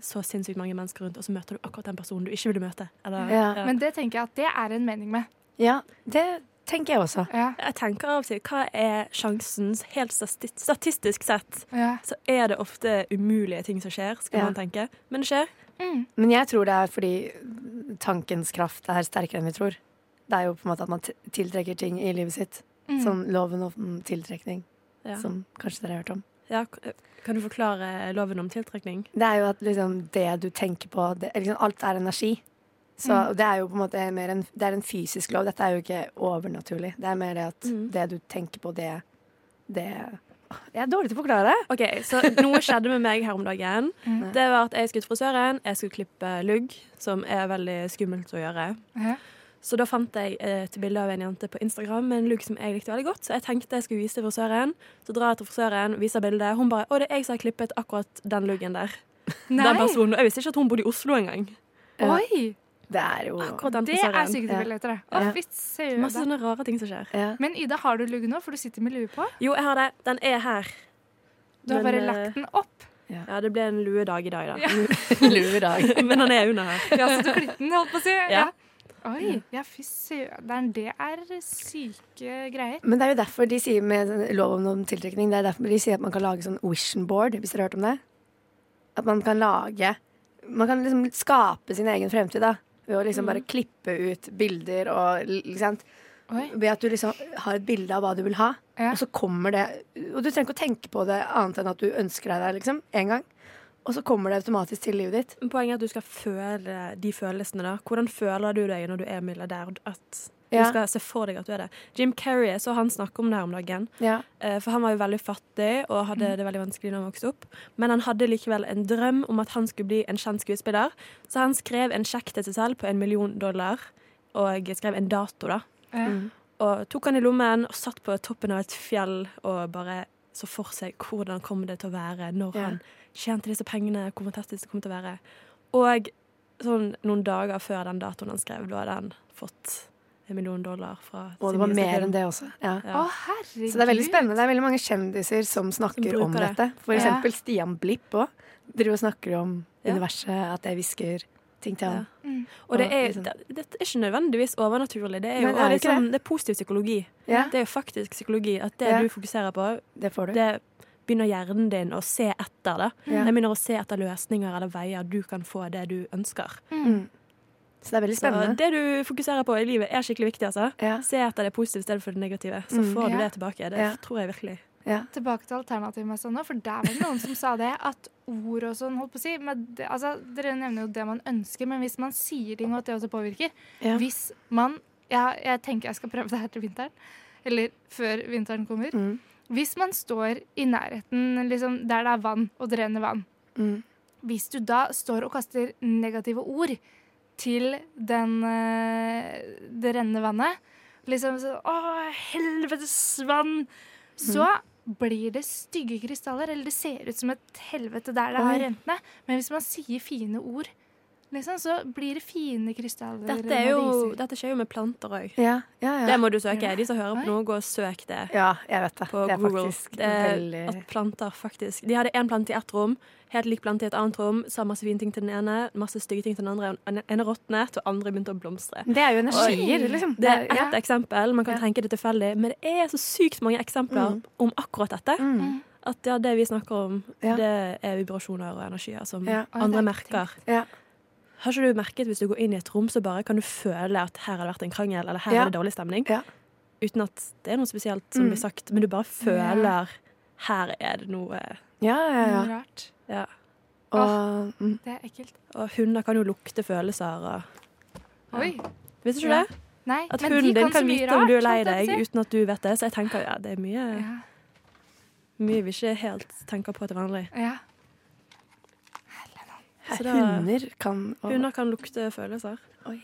så sinnssykt mange mennesker rundt, og så møter du akkurat den personen du ikke ville møte. Eller, Ja. Men det tenker jeg at det er en mening med. ja, det tenker jeg også. Ja. jeg tenker av og til, hva er sjansen, helt statistisk sett, Ja. så er det ofte umulige ting som skjer, skal Ja. man tenke. Men det skjer. Mm. Men jeg tror det er fordi tankens kraft er sterkere enn vi tror. Det er jo på en måte at man t- tiltrekker ting i livet sitt. Mm. Sånn loven om tiltrekning, Ja. som kanskje dere har hørt om. Ja, kan du forklare loven om tiltrekning? Det er jo at liksom det du tenker på det, liksom Alt er energi. Så Mm. det er jo på en måte mer en, det er en fysisk lov. Dette er jo ikke overnaturlig. Det er mer det at Mm. det du tenker på, det Det Jeg er dårlig til å forklare. Ok, så Noe skjedde med meg her om dagen. Mm. Det var at Jeg skulle til frisøren, jeg skulle klippe lugg, som er veldig skummelt å gjøre. Ja. Så da fant jeg et bilde av en jente på Instagram med en lugg som jeg likte veldig godt. Så jeg tenkte jeg skulle vise til frisøren. Så drar jeg til frisøren, viser bildet. Hun bare 'Å, det er jeg som har klippet akkurat den luggen der'. Nei. Den personen. Jeg visste ikke at hun bodde i Oslo engang. Ja. Oi! Det er jo Akkurat den Det er frisøren. bilde etter det. Å, Ja. Masse sånne rare ting som skjer. ja. Men Ida, har du lugg nå? For du sitter med lue på. Jo, jeg har det. Den er her. Du har Men, bare eh, lagt den opp. Ja, det ble en luedag i dag, da. Ja. luedag. Men den er under her. Ja, så du klippet den, holdt på å si. Ja. Oi, ja, fy søren. Det er syke greier. Men det er jo derfor de sier med sånn lov om tiltrekning Det er derfor de sier at man kan lage sånn vision board, hvis dere har hørt om det. At man kan lage Man kan liksom skape sin egen fremtid, da. Ved å liksom bare klippe ut bilder og liksom. Ved at du liksom har et bilde av hva du vil ha, Ja. og så kommer det Og du trenger ikke å tenke på det annet enn at du ønsker deg det, liksom. En gang. Og så kommer det automatisk til livet ditt. Men Poenget er at du skal føle de følelsene. da Hvordan føler du deg når du er milliardær? At du skal se for deg at du er det. Jim Carrey, så han snakke om det her om dagen. Ja. Eh, For han var jo veldig fattig og hadde det veldig vanskelig da han vokste opp. Men han hadde likevel en drøm om at han skulle bli en kjent skuespiller. Så han skrev en sjekk til seg selv på en million dollar, og skrev en dato, da. Ja. Mm. Og tok han i lommen og satt på toppen av et fjell og bare så for seg hvordan kommer det til å være når Ja. han tjente disse pengene, hvor fantastisk det kommer til å være. Og sånn noen dager før den datoen han skrev, da hadde han fått en million dollar fra Og det var mer film. enn det også. Ja. Ja. Å, herregud. Så det er veldig spennende. Det er veldig mange kjendiser som snakker Som om det. dette. For Ja. eksempel Stian Blipp òg. Driver og snakker om Ja. universet, at jeg hvisker ting til ham. Mm. Og det er, liksom- det, det er ikke nødvendigvis overnaturlig. Det er jo Men er det ikke liksom, det er positiv psykologi. Ja, Det er jo faktisk psykologi. At det Ja. du fokuserer på, det får du. det begynner hjernen din å se etter. det. Ja. Den begynner å se etter løsninger eller veier du kan få det du ønsker. Mm. Så det er veldig Så spennende. det du fokuserer på i livet, er skikkelig viktig. altså. Ja. Se etter det positive i stedet for det negative. Så Mm. får du Ja. det tilbake. Det Ja. tror jeg virkelig. Ja. Tilbake til alternativmessa nå, for der var det noen som sa det. At ord og sånn, holdt på å si men det, altså, Dere nevner jo det man ønsker, men hvis man sier ting, og at det også påvirker Ja. Hvis man ja, Jeg tenker jeg skal prøve det her til vinteren. Eller før vinteren kommer. Mm. Hvis man står i nærheten liksom, der det er vann, og det renner vann Mm. Hvis du da står og kaster negative ord til den, eh, det rennende vannet Liksom sånn Å, helvetes vann! Så blir det stygge krystaller, eller det ser ut som et helvete der det har rent ned. Men hvis man sier fine ord, liksom, så blir det fine krystaller. Dette, er jo, dette skjer jo med planter òg. Ja, ja, ja. Det må du søke. De som hører på nå, gå og søk det. ja, jeg vet det. på det er Google. faktisk Det er veldig at planter faktisk De hadde én plante i ett rom, helt lik plante i et annet rom. Sa masse fine ting til den ene, masse stygge ting til den andre. Den ene råtnet, og andre begynte å blomstre. Det er jo energier, liksom. Det er ja. ett eksempel. Man kan tenke det tilfeldig, men det er så sykt mange eksempler Mm. om akkurat dette. Mm. At ja, det vi snakker om, Ja. det er vibrasjoner og energier som Ja. Andre er merker. Ja. Har ikke du merket hvis du går inn i et rom, så bare kan du føle at her har det vært en krangel, eller her Ja. er det dårlig stemning? Ja. Uten at det er noe spesielt som Mm. blir sagt, men du bare føler her er det noe Ja, ja, ja. Noe rart. ja. Og Åh, Det er ekkelt. Og hunder kan jo lukte følelser og Oi. Visste du Ja. det? Nei, At men de hunden din kan vite vite om du er lei deg si. uten at du vet det. Så jeg tenker ja, det er mye, Ja. mye vi ikke helt tenker på til vanlig. ja. Så da- Hunder kan å, Hunder kan lukte følelser. Oi.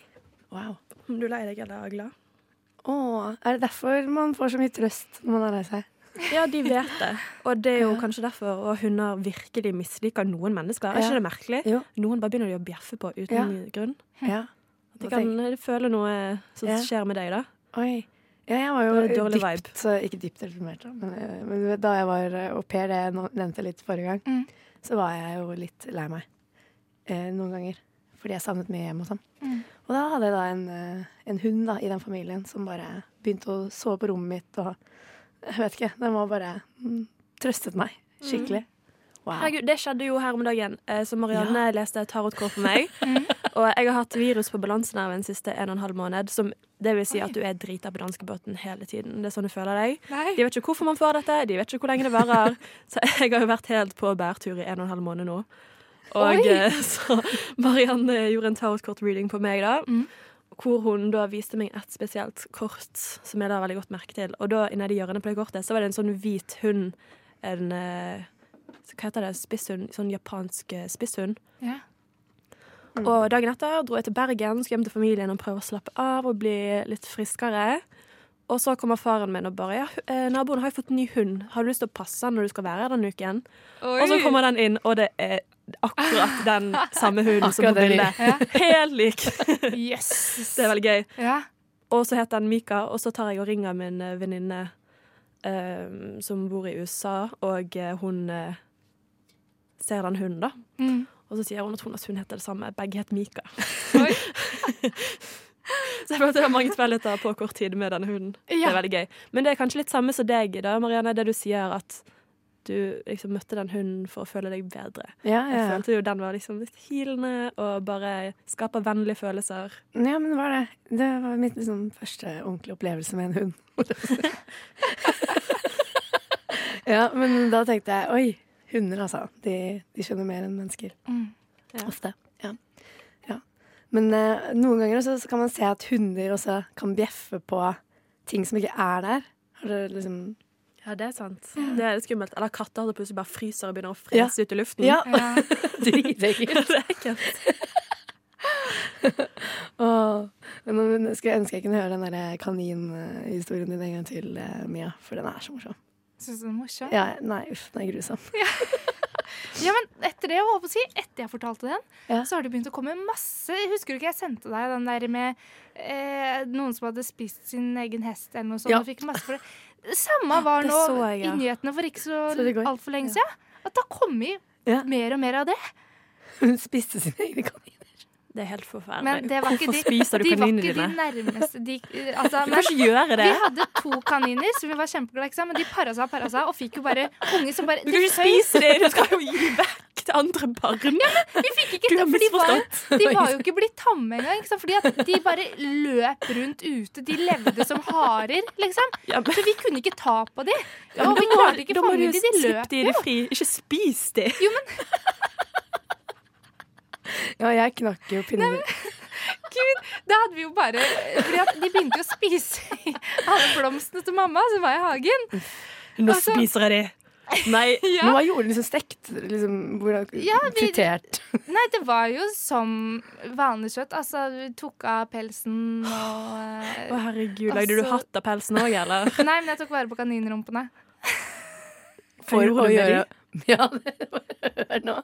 Wow. Om du er lei deg eller er glad. Å, er det derfor man får så mye trøst når man er lei seg? Ja, de vet det. Og det er jo Ja. kanskje derfor og hunder virkelig misliker noen mennesker. Er Ja. ikke det merkelig? Jo. Noen bare begynner de å bjeffe på uten grunn. Ja. At de kan føle noe som Ja. skjer med deg, da. Oi. Ja, jeg var jo dypt, vibe. ikke dypt deprimert, da. Men, eh, men da jeg var eh, au pair, det jeg nevnte litt forrige gang, Mm. så var jeg jo litt lei meg eh, noen ganger. Fordi jeg savnet mye hjem og sånn. Mm. Og da hadde jeg da en, eh, en hund da, i den familien som bare begynte å sove på rommet mitt og Jeg vet ikke. Den var bare mm, trøstet meg skikkelig. Wow. Herregud, det skjedde jo her om dagen. Eh, Så Marianne leste et tarotkort for meg. og jeg har hatt virus på balansenerven siste en og en halv måned. Som det vil si at du er drita på danskebåten hele tiden. Det er sånn du føler deg. Nei. De vet ikke hvorfor man får dette, de vet ikke hvor lenge det varer. Så jeg har jo vært helt på bærtur i en og en halv måned nå. Og Oi! eh, så Marianne gjorde en tarotkort-reading på meg, da. Mm. Hvor hun da viste meg et spesielt kort som jeg la veldig godt merke til. Og da nedi hjørnet på det kortet så var det en sånn hvit hund. En eh, Hva heter det? Spisshund? Sånn japansk eh, spisshund. Ja. Og dagen etter dro jeg til Bergen, skulle hjem til familien og prøve å slappe av og bli litt friskere. Og så kommer faren min og bare ja, eh, 'Naboen har jo fått ny hund. Har du lyst til å passe den når du skal være her denne uken?' Og så kommer den inn, og det er akkurat den samme hunden som på bildet. Ja. Helt lik. Yes. Det er veldig gøy. Ja. Og så heter den Mika, og så tar jeg og ringer min eh, venninne um, som bor i USA, og eh, hun uh, ser den hunden, da. Mm. Og så sier hun at hun, at hun heter det samme. Begge heter Mika. Så jeg følte jeg har mange tilfeldigheter på kort tid med denne hunden. Det er veldig gøy. Men det er kanskje litt samme som deg, da, Marianne, det du sier at du liksom møtte den hunden for å føle deg bedre. Ja, ja, Jeg følte jo den var liksom litt healende og bare skaper vennlige følelser. ja, men det var det. Det var min liksom, første ordentlige opplevelse med en hund. ja, men da tenkte jeg oi, hunder altså. De, de skjønner mer enn mennesker. Mm. Ja. Ofte. Ja. ja. Men eh, noen ganger også, så kan man se at hunder også kan bjeffe på ting som ikke er der. Har dere liksom Ja, det er sant. Det er litt skummelt. Eller katter som plutselig bare fryser og begynner å Ja. frese ut i luften. Ja, Ja. dritekkelt. det er ekkelt. Åh, men nå skulle jeg ønske jeg kunne høre den der kaninhistorien din en gang til, eh, Mia. For den er så morsom. Syns du den er morsom? Ja, nei, uff, den er grusom. Ja, men etter det, jeg å si, etter jeg fortalte den, Ja. så har det begynt å komme masse Husker du ikke jeg sendte deg den der med eh, noen som hadde spist sin egen hest eller noe sånt? Ja. Og fikk masse for det. Samme var nå så jeg, ja. i nyhetene for ikke så, Så altfor lenge siden. At det har kommet Ja. mer og mer av det. Hun spiste sine egne kaniner. Det er helt forferdelig. Men det var ikke Hvorfor de, spiser du de var ikke de nærmeste de, altså, Du men, kan ikke gjøre det. Vi hadde to kaniner som vi var kjempeglade i, men de para seg og para seg, og fikk jo bare unge som bare Du kan ikke spise det! Du skal jo gi vekk til andre barn. Vi fikk ikke Du har for de var, de var jo ikke blitt tamme engang. Fordi at de bare løp rundt ute. De levde som harer, liksom. Ja, men- Så vi kunne ikke ta på dem. Ja, og vi klarte ikke fange dem. De slippe løp de jo. fri. Ikke spis de. Ja, jeg knakk jo pinner. Gud, da hadde vi jo bare Fordi at de begynte jo å spise alle blomstene til mamma som var i hagen. Nå spiser jeg de. Nei. Men hva gjorde de liksom stekt? Liksom, hvordan, Ja, vi- fritert? Nei, det var jo som vanlig kjøtt. Altså, vi tok av pelsen og eh, Å, herregud. Lagde du Altså- hatt av pelsen òg, eller? Nei, men jeg tok vare på kaninrumpene. For å gjøre det gjøre Ja, det hør nå.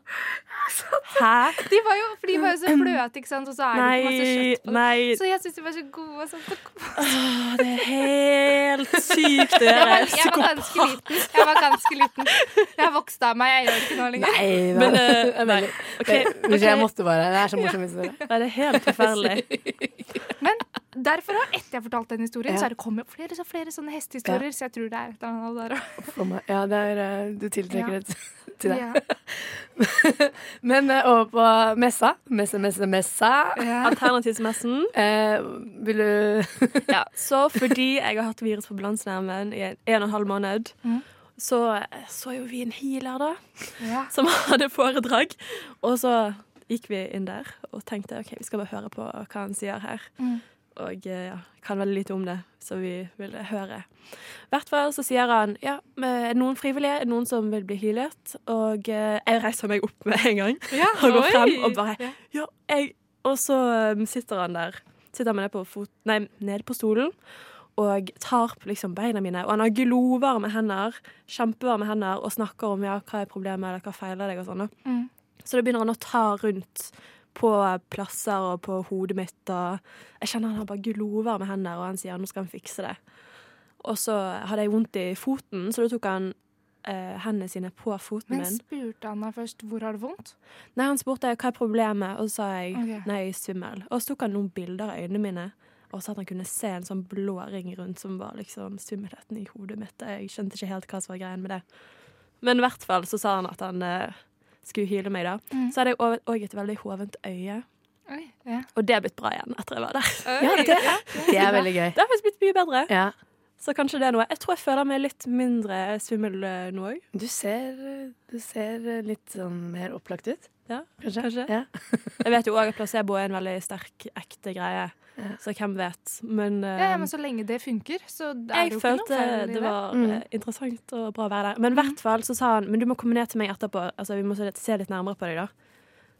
Hæ? De var jo, for de var jo så fløte, ikke sant, og så er det ikke masse kjøtt på dem. nei. Så jeg syns de var så gode. Så så Åh, det er helt sykt det var, jeg var ganske liten. Jeg var ganske liten. Jeg har vokst av meg. Jeg gjør det ikke nå lenger. Nei. Men, uh, nei. Okay. Okay. Jeg måtte bare. Det er så morsomt. Ja. Det er helt forferdelig. Men derfor, da, etter jeg fortalte den historien, Ja. så har det kommet flere og flere sånne hestehistorier. Så jeg tror det er et eller annet der òg. Ja, det er, eh, du tiltrekker Ja. det til deg. Ja. Men eh, over på messa. Messe, messe, messa. Ja. Alternativsmessen. Eh, vil du Ja, så fordi jeg har hatt virus på balansenerven i en, en og en halv måned, Mm. så så jo vi en healer, da, Ja. som hadde foredrag. Og så gikk vi inn der og tenkte OK, vi skal bare høre på hva han sier her. Mm. Og eh, ja, kan veldig lite om det, så vi ville høre. I hvert fall så sier han ja, er det noen frivillige, er det noen som vil bli healet? Og eh, jeg reiser meg opp med en gang Ja, og går frem og bare Ja. ja, jeg Og så um, sitter han der. Sitter han ned på, fot, nei, ned på stolen og tar på liksom beina mine. Og han har glovarme hender, kjempevarme hender, og snakker om ja, hva er problemet, eller hva feiler deg, og sånn. Mm. Så da begynner han å ta rundt på plasser og på hodet mitt, og jeg kjenner han har bare glovarme hender, og han sier nå skal han fikse det. Og så hadde jeg vondt i foten, så da tok han eh, hendene sine på foten min. Men spurte han deg først hvor har det vondt? Nei, han spurte hva er problemet, og så sa jeg okay. nei, jeg er svimmel. Og så tok han noen bilder av øynene mine, og så at han kunne se en sånn blå ring rundt som var liksom svimmelheten i hodet mitt. Jeg skjønte ikke helt hva som var greien med det. Men i hvert fall så sa han at han eh, skulle hyle meg, da. Mm. Så hadde jeg òg et veldig hovent øye, Oi, ja. og det er blitt bra igjen etter jeg var der. Ja, det, det er veldig gøy. Det har faktisk blitt mye bedre. Ja. Så kanskje det er noe. Jeg tror jeg føler meg litt mindre svimmel eh, nå òg. Du ser, du ser litt sånn mer opplagt ut. Ja, Kanskje? kanskje. Ja. Jeg vet jo òg at placebo er en veldig sterk, ekte greie. Så hvem vet. Men, Ja, ja, eh, men så lenge det funker, så er det jeg jo ikke noe følte feil i det var Mm. eh, interessant og bra å være der. Men i hvert fall så sa han Men du må komme ned til meg etterpå. Altså, vi må se litt, se litt nærmere på deg, da.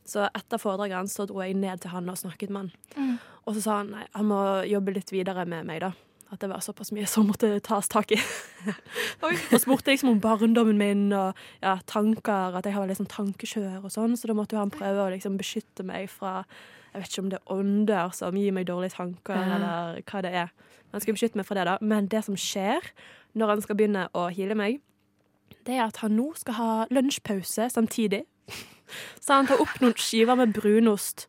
Så etter foredraget hans så dro jeg ned til han og snakket med han. Mm. Og så sa han nei, han må jobbe litt videre med meg, da. At det var såpass mye som måtte tas tak i. og spurte liksom om barndommen min og ja, tanker, at jeg har litt sånn tankekjør og sånn, så da måtte jo han prøve å liksom beskytte meg fra Jeg vet ikke om det er ånder som gir meg dårlige tanker, Ja. eller hva det er. Han skal beskytte meg fra det, da. Men det som skjer når han skal begynne å heale meg, det er at han nå skal ha lunsjpause samtidig. Så han tar opp noen skiver med brunost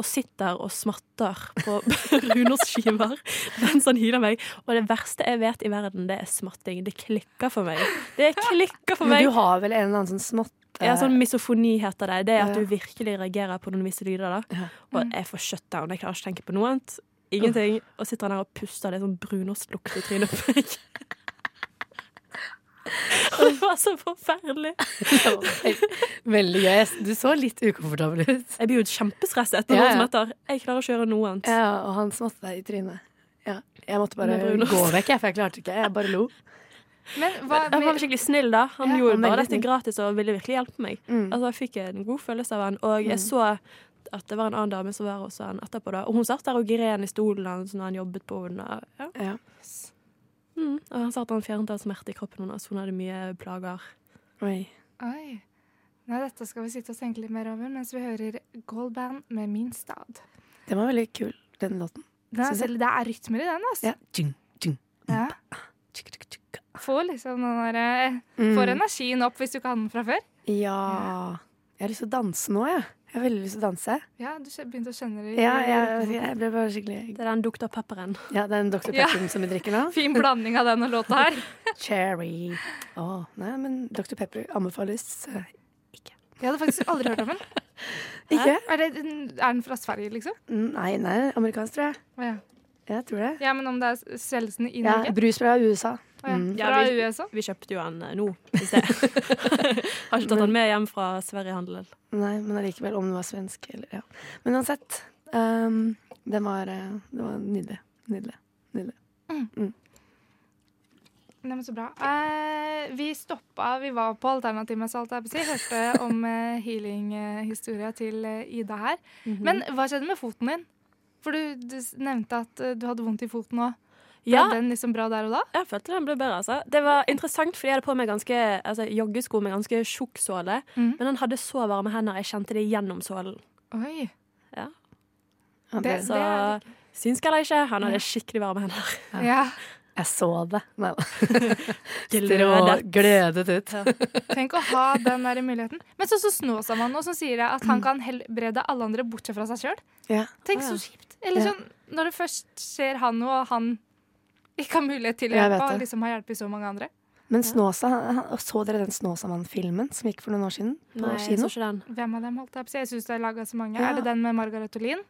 og sitter og smatter på brunostskiver mens han hyler meg. Og det verste jeg vet i verden, det er smatting. Det klikker for meg. Det klikker for Men du har vel en eller annen sånn smatt... Ja, sånn misofoni heter det. Det er at du virkelig reagerer på noen visse lyder. da. Og jeg får shutdown. Jeg klarer ikke å tenke på noe annet. Ingenting. Og sitter han her og puster er sånn brunostlukt i trynet på meg. Det var så forferdelig. Veldig gøy. Du så litt ukomfortabel ut. Jeg blir jo kjempestresset etter Ja, noen som heter Jeg klarer ikke å gjøre noe annet. Ja, og han smatte deg i trynet. Ja. Jeg måtte bare gå vekk, for jeg klarte ikke. Jeg bare lo. Men hva Han var skikkelig snill, da. Han Ja, gjorde han bare dette gratis og ville virkelig hjelpe meg. Mm. Altså, Jeg fikk en god følelse av han. Og jeg Mm. så at det var en annen dame som var hos han etterpå. da Og hun satt der og gren i stolen hans når han jobbet på henne. Ja. Ja. Mm. Og han sa at han fjernet all smerte i kroppen hennes. Hun hadde mye plager. Oi. Oi. Nei, dette skal vi sitte og tenke litt mer over mens vi hører Goldband med Min stad. Den var veldig kul, den låten. Den er, selv- det er rytmer i den, altså. Ja. Tjing, tjing. Ja. Får liksom den derre Mm. Får energien opp hvis du ikke har den fra før. Ja. Jeg har lyst til å danse nå, jeg. Jeg har veldig lyst til å danse. Ja, du begynte å kjenne det. Ja, jeg, jeg ble bare skikkelig Det er den Dr. Pepperen. Ja, det er den Dr. Ja. Pepperen som vi drikker nå. Fin blanding av den og låta her. Cherry. Å, nei, men Dr. Pepper anbefales ikke. Jeg hadde faktisk aldri hørt om den. ikke. Er, det, er den fra Sverige, liksom? Nei, nei, amerikansk, tror jeg. Ja. Jeg tror det. ja, men om det er selgelsen i Norge? Ja, brus fra USA. Ja. Mm. Ja, Fra vi- USA? Vi kjøpte jo den eh, nå i sted. Har ikke tatt den med hjem fra Sverigehandelen. Nei, men allikevel, om den var svensk eller ja. Men uansett, um, den var, eh, det var nydelig. Nydelig. nydelig. Mm. Neimen, så bra. Eh, vi stoppa, vi var på alternativmesse, alt jeg på si. Hørte om eh, healing-historia til Ida her. Mhm. Men hva skjedde med foten din? For du, du nevnte at du hadde vondt i foten òg. Ja, Ble den liksom bra der og da? jeg følte den ble bedre. altså. Det var interessant, fordi jeg hadde på meg ganske, altså, joggesko med ganske tjukk såle. Mm. Men han hadde så varme hender, jeg kjente det gjennom sålen. Oi. Ja, Det- det, Så det synsk eller ikke, han hadde skikkelig varme hender. Ja. jeg så det. Nei da. Glødet. Glødet ut. Tenk å ha den der muligheten. Men så, så Snåsamannen nå som sier at han kan helbrede alle andre bortsett fra seg sjøl. Ja. Tenk så kjipt. Eller Ja. sånn, når det først skjer han noe, og han ikke har mulighet til å hjelpe, og liksom har hjulpet så mange andre. Men Snåsa, så dere den Snåsamann-filmen som gikk for noen år siden? På Nei, jeg så ikke den. Hvem av dem holdt jeg på å si? Jeg syns det er laga så mange. Ja. Er det den med Margaret Olin?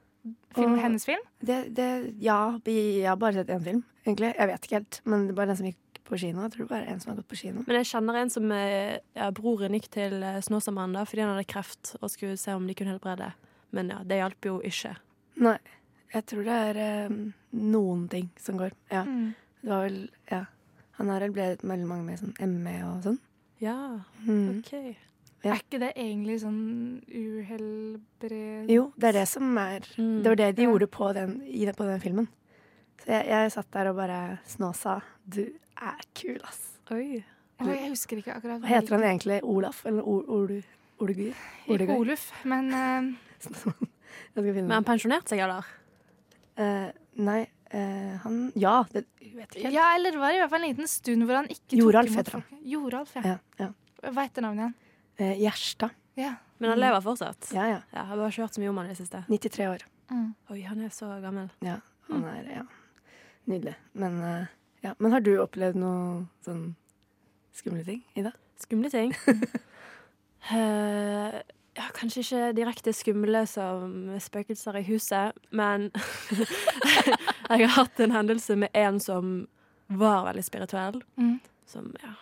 Film, hennes film? Det, det, ja, vi- jeg har bare sett én film, egentlig. Jeg vet ikke helt. Men det er bare den som gikk på kino. Jeg tror det bare er en som har gått på kino. Men jeg kjenner en som eh, ja, broren gikk til Snåsamann Snåsamannen da, fordi han hadde kreft og skulle se om de kunne helbrede. Men ja, det hjalp jo ikke. Nei. Jeg tror det er eh, noen ting som går. Ja. Mm. Det var vel Ja. Han har vel blitt veldig mange med sånn ME og sånn. Ja, Mm. OK. Ja. Er ikke det egentlig sånn uhelbred... Jo, det er det som er Mm. Det var det de Ja. gjorde på den, i, den- på den filmen. Så jeg, jeg satt der og bare Snåsa, du er kul, ass. Oi. Eller, jeg husker ikke akkurat. Hva heter han egentlig? Olaf? Eller Ol- Olu-? Oluf, men uh, Jeg skal finne Men han pensjonerte seg, eller? Eh, nei, uh, han Ja, det jeg vet ikke helt. Ja, eller det var i hvert fall en liten stund hvor han ikke Joralf heter han. Joralf, ja. Ja, ja. Hva heter navnet igjen? Uh, Gjerstad. Ja. Men han lever fortsatt? Ja, ja. Ja, har bare ikke hørt så mye om han i det siste. 93 år. Mm. Oi, han er så gammel. Ja, han er ja, nydelig. Men, ja. Men har du opplevd noe sånn skumle ting, Ida? Skumle ting? Eh, ja, kanskje ikke direkte skumle som spøkelser i huset, men jeg har hatt en hendelse med en som var veldig spirituell. Mm. Som, ja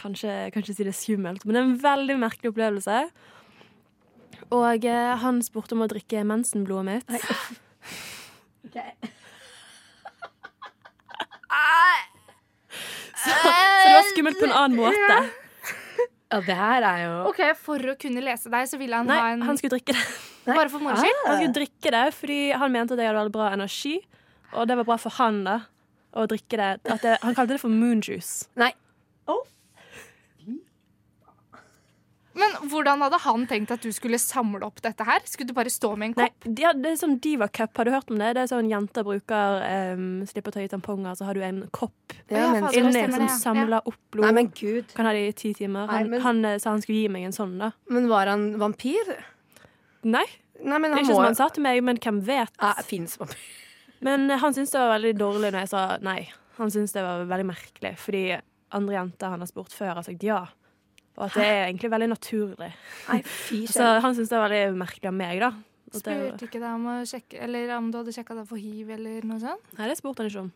Kanskje, kanskje si det er skummelt, men det er en veldig merkelig opplevelse. Og eh, han spurte om å drikke mensenblodet mitt. Så, så det var skummelt på en annen måte. Ja, det her er jo OK, for å kunne lese deg, så ville han Nei, ha en han skulle drikke det. Bare for moro Ah. Han skulle drikke det fordi han mente at jeg hadde veldig bra energi. Og det var bra for han da å drikke det. At det han kalte det for moonjuice. Nei. Men hvordan hadde han tenkt at du skulle samle opp dette her? Skulle du bare stå med en Nei, kopp? ja, det er sånn Diva Cup, har du hørt om det? Det er sånn jenter bruker um, Slipper å ta i tamponger, så har du en kopp Ja, men, inni som ja. samler opp blod. nei, men gud. Kan ha det i ti timer. Nei, Han, men- han eh, sa han skulle gi meg en sånn, da. Men var han vampyr? Nei, Nei, men han ikke må som han sa til meg, men hvem vet? Ja, Fins vampyr. Men eh, han syntes det var veldig dårlig når jeg sa nei. Han syntes det var veldig merkelig, fordi andre jenter han har spurt før, har sagt ja. Og at det er egentlig veldig naturlig. Nei, fy Så han syntes det var veldig merkelig av meg, da. At Spurte ikke deg om å sjekke Eller om du hadde sjekka deg for hiv eller noe sånt? nei, det spurte han ikke om.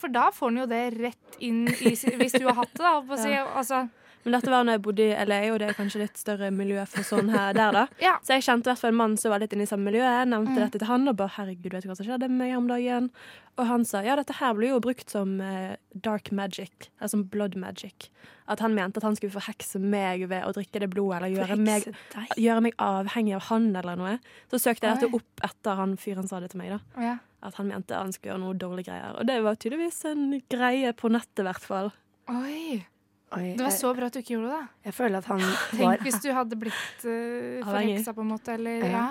For da får han jo det rett inn i Hvis du har hatt det, da. på å Si. Altså, Men dette var når jeg bodde i LA, og det er kanskje litt større miljø for sånn her der, da. ja. Så jeg kjente i hvert fall en mann som var litt inne i samme miljø. Jeg nevnte Mm. dette til han og bare 'herregud, vet du hva som skjedde med meg om dagen?' Og han sa ja, dette her blir jo brukt som eh, dark magic, eller som blood magic. At han mente at han skulle forhekse meg ved å drikke det blodet, eller gjøre meg, gjøre meg avhengig av han, eller noe. Så søkte jeg dette opp etter han fyren sa det til meg, da. Ja. At han mente han skulle gjøre noe dårlige greier. Og det var tydeligvis en greie på nettet, i hvert fall. Oi. Oi, Det var jeg, så bra at du ikke gjorde det. jeg føler at han Tenk var hvis du hadde blitt uh, forheksa, på en måte. Eller, Ja. ja.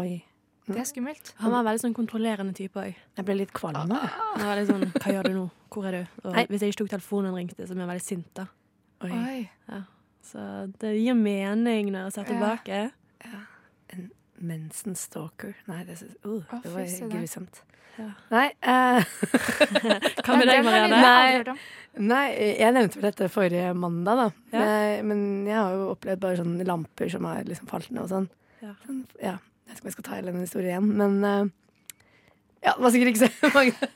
Oi. Det er skummelt. Han var en veldig sånn kontrollerende type òg. Jeg ble litt kvalm av jeg. Han var litt sånn 'hva gjør du nå', 'hvor er du'? Og hvis jeg ikke tok telefonen og ringte, så ble jeg veldig sint, da. Oi. Oi. Så det gir mening når jeg ser Ja. tilbake. En mensenstalker. Nei, det, uh, det var grusomt. Ja. Nei, eh, Hva med deg, Marianne? Nei, nei, jeg nevnte vel dette forrige mandag, da. Ja. Men, men jeg har jo opplevd bare sånne lamper som har liksom falt ned og sånn. Ja. Sånn, ja. Jeg vet ikke om jeg skal ta hele den historien igjen, men uh, Ja, det var sikkert ikke så mange.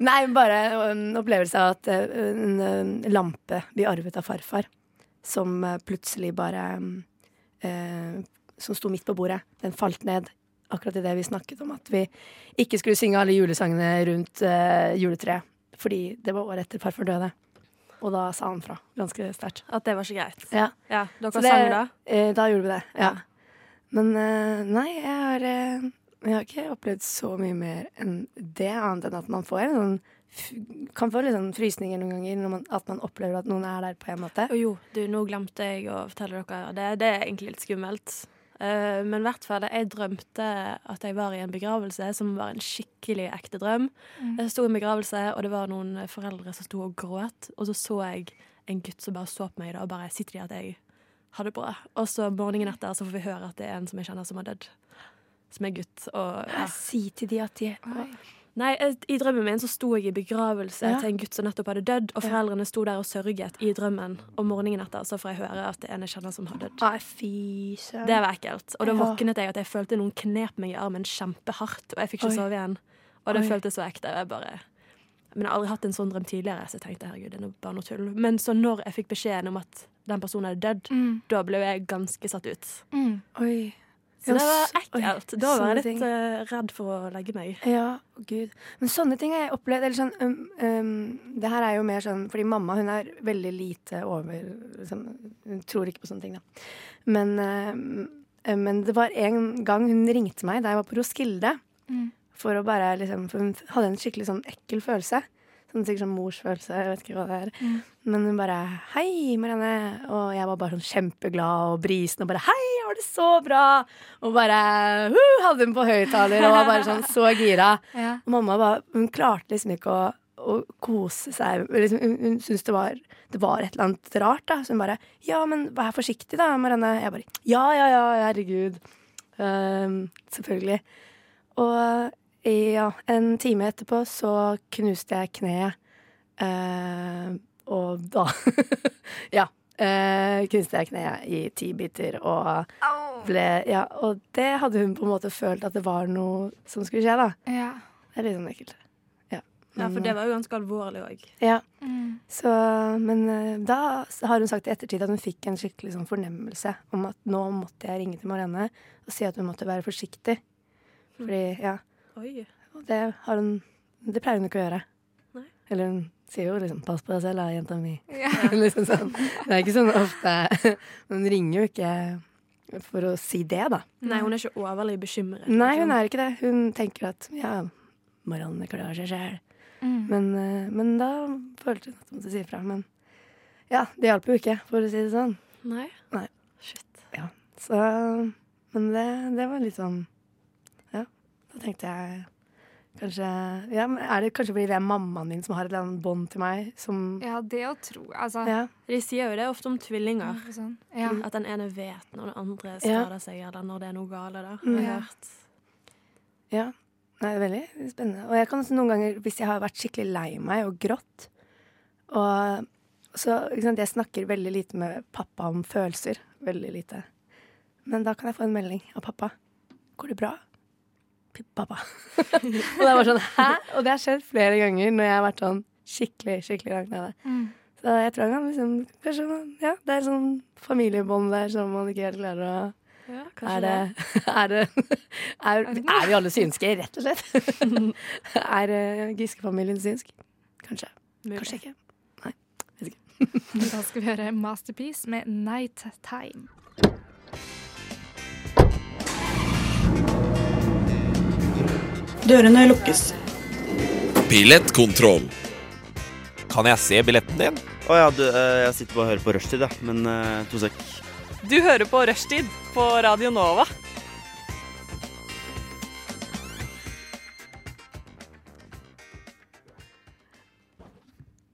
Nei, bare en opplevelse av at uh, en, eh, lampe vi arvet av farfar, som eh, plutselig bare eh, Som sto midt på bordet. Den falt ned akkurat idet vi snakket om at vi ikke skulle synge alle julesangene rundt uh, juletreet. Fordi det var året etter farfar døde. Og da sa han fra ganske sterkt. At det var så greit. Ja. Ja, Dere det- sang da? Eh, da gjorde vi det, ja. Ja. Men uh, nei, jeg har, eh, jeg har ikke opplevd så mye mer enn det, annet enn at man får en sånn kan få litt sånn frysninger noen ganger når man, at man opplever at noen er der på en måte. Og jo, du, nå glemte jeg å fortelle dere. Det, det er egentlig litt skummelt. Eh, men i hvert fall, jeg drømte at jeg var i en begravelse som var en skikkelig ekte drøm. Jeg sto i en begravelse, og det var noen foreldre som sto og gråt. Og så så jeg en gutt som bare så på meg da, og bare sitter de at jeg har det bra. Og så morgenen etter så får vi høre at det er en som jeg kjenner som har dødd. Som er gutt. Og, ja. Si til de at de Nei, I drømmen min så sto jeg i begravelse Ja. til en gutt som nettopp hadde dødd, og foreldrene sto der og sørget i drømmen. Og morgenen etter så får jeg høre at det er en jeg kjenner som har dødd. Nei, fy søren. Det var ekkelt. Og da våknet jeg at jeg følte noen knep meg i armen kjempehardt, og jeg fikk ikke Oi. sove igjen. Og det Oi. føltes så ekte. Jeg bare Men jeg har aldri hatt en sånn drøm tidligere, så jeg tenkte herregud, det er bare noe tull. Men så når jeg fikk beskjeden om at den personen hadde dødd, Mm. da ble jeg ganske satt ut. Mm. Oi. Så det var ekkelt. Da var jeg litt uh, redd for å legge meg. Ja, gud. Men sånne ting har jeg opplevd. Eller sånn, um, um, det her er jo mer sånn Fordi mamma hun er veldig lite over liksom, Hun tror ikke på sånne ting, da. Men, um, men det var en gang hun ringte meg da jeg var på Roskilde. Mm. For å bare liksom For hun hadde en skikkelig sånn ekkel følelse. Sånn sikkert sånn morsfølelse, jeg vet ikke hva det er. Mm. Men hun bare 'Hei, Marianne'. Og jeg var bare sånn kjempeglad og brisen og bare 'Hei, jeg har det så bra'. Og bare uh, hadde hun på høyttaler og var bare sånn så gira. Ja. Og mamma bare, hun klarte liksom ikke å, å kose seg. Liksom, hun hun syntes det var, det var et eller annet rart. da Så hun bare 'Ja, men vær forsiktig, da, Marianne'. Jeg bare 'Ja, ja, ja, herregud'. Ehm, selvfølgelig. Og ja, en time etterpå så knuste jeg kneet. Eh, og da Ja. eh, knuste jeg kneet i ti biter og ble Ja, og det hadde hun på en måte følt at det var noe som skulle skje, da. Ja. Det er litt sånn ekkelt. Ja. Ja, for det var jo ganske alvorlig òg. Ja, Mm. så, men eh, da har hun sagt i ettertid at hun fikk en skikkelig sånn fornemmelse om at nå måtte jeg ringe til Marianne og si at hun måtte være forsiktig. Fordi, ja, Oi. og det har hun Det pleier hun ikke å gjøre. Nei. Eller hun sier jo liksom 'pass på deg selv, da, jenta mi'. Ja. liksom sånn. Det er ikke sånn ofte Hun ringer jo ikke for å si det, da. Nei, hun er ikke overlig bekymret. Nei, liksom. hun er ikke det. Hun tenker at ja, Marianne klarer seg sjæl. Mm. Men, eh, men da følte hun at hun måtte si ifra. Men ja, det hjalp jo ikke, for å si det sånn. Nei? Nei. Shit. Så, men det, det var litt sånn Ja, da tenkte jeg kanskje ja, Er det kanskje fordi det er mammaen min som har et eller annet bånd til meg? Som ja, det å tro Altså. Ja. De sier jo det ofte om tvillinger. Sånn. Ja. At den ene vet når den andre Ja. skader seg, eller når det er noe galt. da. Mm. Jeg har Ja. hørt. ja. Nei, det er veldig spennende. Og jeg kan også noen ganger, hvis jeg har vært skikkelig lei meg og grått og så ikke sant, Jeg snakker veldig lite med pappa om følelser. Veldig lite. Men da kan jeg få en melding av pappa. 'Går det bra?' Pappa. og det var sånn 'hæ?' Og det har skjedd flere ganger når jeg har vært sånn skikkelig skikkelig langt nede. Mm. Så jeg tror han liksom Kanskje ja, det er sånn familiebånd der som man ikke helt klarer å Ja, er det, er, det er, er vi alle synske, rett og slett? er uh, Giske-familien synsk? Kanskje. Kanskje ikke. Da skal vi høre Masterpiece med Night Time. Dørene lukkes. Billettkontroll. Kan jeg se billetten din? Å ja, du, eh, jeg sitter bare og hører på rushtid, jeg. Men eh, to sek. Du hører på Rushtid på Radio Nova.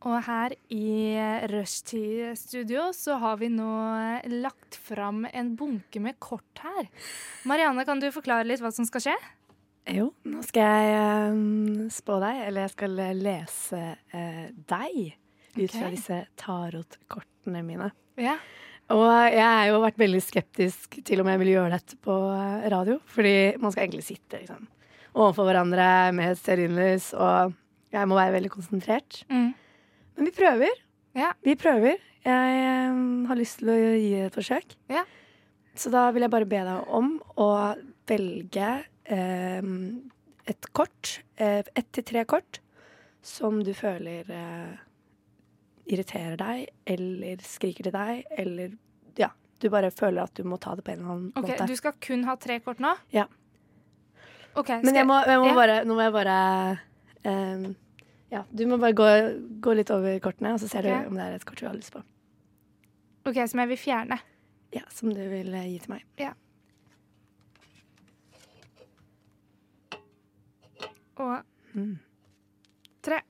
Og her i Rushtid-studio så har vi nå lagt fram en bunke med kort her. Marianne, kan du forklare litt hva som skal skje? Jo, nå skal jeg eh, spå deg, eller jeg skal lese uh, deg ut fra Ok. disse tarotkortene mine. Ja. Og jeg har jo vært veldig skeptisk til om jeg vil gjøre dette på eh, radio. Fordi man skal egentlig sitte liksom, overfor hverandre med et stearinlys, og jeg må være veldig konsentrert. Mm. Men vi prøver. Ja. Vi prøver. Jeg um, har lyst til å gi et forsøk. Ja. Så da vil jeg bare be deg om å velge eh, et kort, eh, ett til tre kort, som du føler eh, irriterer deg, eller skriker til deg, eller ja, du bare føler at du må ta det på en eller annen Ok, måte. Du skal kun ha tre kort nå? Ja. Okay, Men jeg må, jeg må ja. bare, nå må jeg bare um, Ja, du må bare gå, gå litt over kortene, og så ser okay. du om det er et kort du har lyst på. Ok, Som jeg vil fjerne. Ja, Som du vil eh, gi til meg. Og Mm. tre.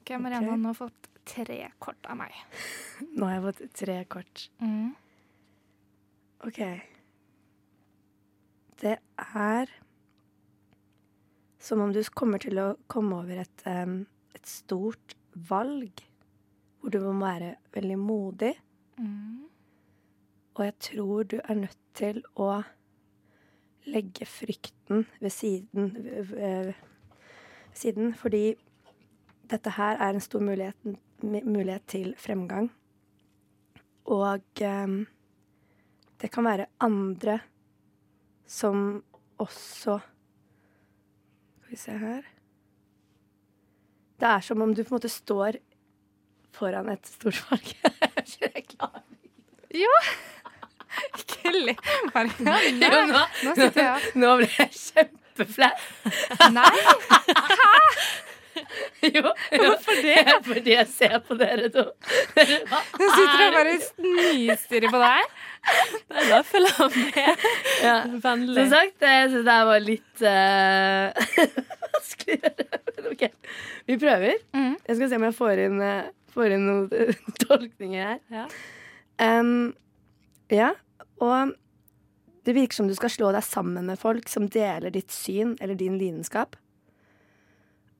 Ok, Marianne okay. har fått tre kort av meg. Nå har jeg fått tre kort. Mm. OK. Det er som om du kommer til å komme over et, et stort valg, hvor du må være veldig modig. Mm. Og jeg tror du er nødt til å legge frykten ved siden, ved, siden fordi dette her er en stor mulighet, mulighet til fremgang. Og um, det kan være andre som også Skal vi se her Det er som om du på en måte står foran et stort valg. Jeg er ikke klar. Ikke le, Marianne. Nå, Nå nå ble jeg kjempeflau. Nei! Jo, Hvorfor det? Fordi jeg ser på dere to. Nå sitter jeg bare og nistirrer på deg. Nei, da følger han med. Ja. Vennlig. Som sagt, jeg syns det her var litt uh, vanskelig å gjøre. Men OK. Vi prøver. Mm. Jeg skal se om jeg får inn, eh, får inn noen eh, tolkninger her. Ja. Um, ja, og det virker som du skal slå deg sammen med folk som deler ditt syn eller din lidenskap.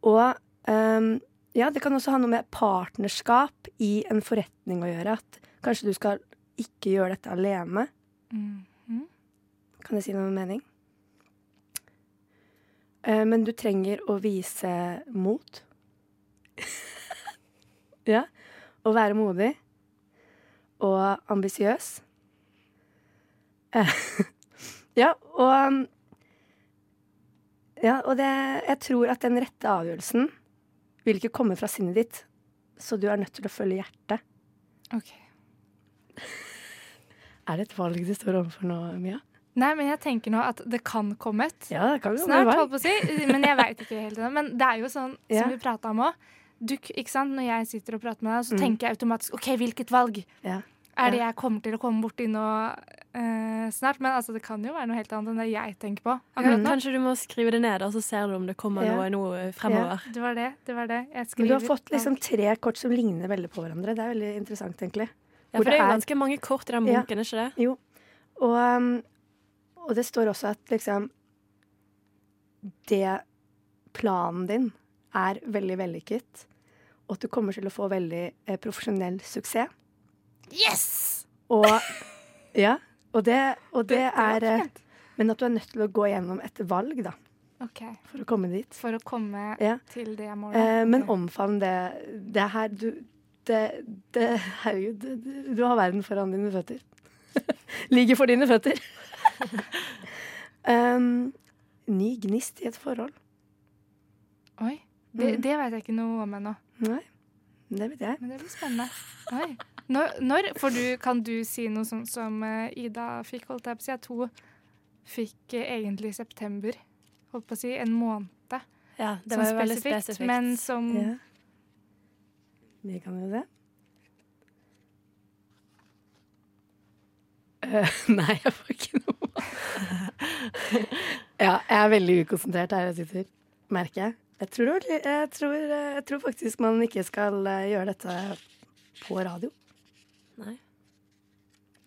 Og um, ja, det kan også ha noe med partnerskap i en forretning å gjøre. At kanskje du skal ikke gjøre dette alene. Mm. Kan det si noe mening? Uh, men du trenger å vise mot. ja. Å være modig. Og ambisiøs. Eh, ja, og Ja, og det Jeg tror at den rette avgjørelsen vil ikke komme fra sinnet ditt, så du er nødt til å følge hjertet. Ok. Er det et valg du står overfor nå, Mia? Nei, men jeg tenker nå at det kan komme et. Ja, det kan Snart, holdt på å si. Men jeg veit ikke helt ennå. Men det er jo sånn Ja. som vi prata om òg. Når jeg sitter og prater med deg, så Mm. tenker jeg automatisk OK, hvilket valg Ja. Er det jeg kommer til å komme borti nå uh, snart? Men altså, det kan jo være noe helt annet enn det jeg tenker på Ja. Kanskje du må skrive det ned, og så ser du om det kommer Ja. noe noe fremover. Det var det. det var det. Jeg Men du har fått liksom tre kort som ligner veldig på hverandre. Det er veldig interessant, egentlig. Ja, for det er jo ganske mange kort i den Ja. ikke det? Og, um, og det står også at liksom Det planen din er veldig vellykket, og at du kommer til å få veldig eh, profesjonell suksess. Yes! Og ja, og det, og det, er eh. Men at du er nødt til å gå gjennom et valg, da, Okay. for å komme dit. For å komme Ja. til det målet. Eh, men omfavn det. Det her du det, det, Herregud, du- du har verden foran dine føtter. Ligger for dine føtter. um, ny gnist i et forhold. Oi. Det, Mm. det veit jeg ikke noe om ennå. Nei, det vet jeg. Men det blir spennende. Oi. Når, når For du, kan du si noe sånt som eh, Ida fikk, holdt jeg på å si, at hun fikk eh, egentlig i september, holdt på å si, en måned Ja, det var jo veldig spesifikt, men som Ja. Vi kan jo det. Uh, nei, jeg får ikke noe. ja, jeg er veldig ukonsentrert her jeg sitter, merker jeg. Jeg tror, jeg, tror, eh, jeg tror faktisk man ikke skal eh, gjøre dette på radio.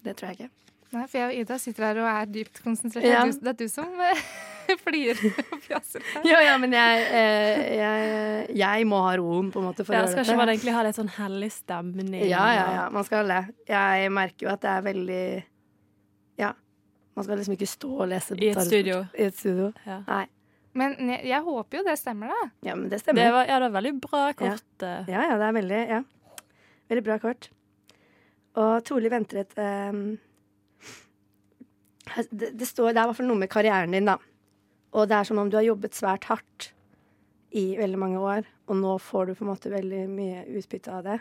Det tror jeg ikke. Nei, for jeg og Ida sitter her og er dypt konsentrert. Ja. Det, er du, det er du som eh, flirer og fjaser. Ja, ja, men jeg, eh, jeg, jeg må ha roen, på en måte, for Ja, å skal ikke man egentlig ha litt sånn hellig stemning? Ja, ja, ja. Man skal le. Jeg merker jo at det er veldig Ja. Man skal liksom ikke stå og lese I et studio. I et studio. Ja. Nei. Men jeg, jeg håper jo det stemmer, da. Ja, men det Det stemmer. var, ja, det var veldig bra kort. Ja, Ja, ja, det er veldig Ja. Veldig bra kort. Og trolig venter et um, det, det, står, det er i hvert fall noe med karrieren din, da. Og det er som om du har jobbet svært hardt i veldig mange år, og nå får du på en måte veldig mye utbytte av det.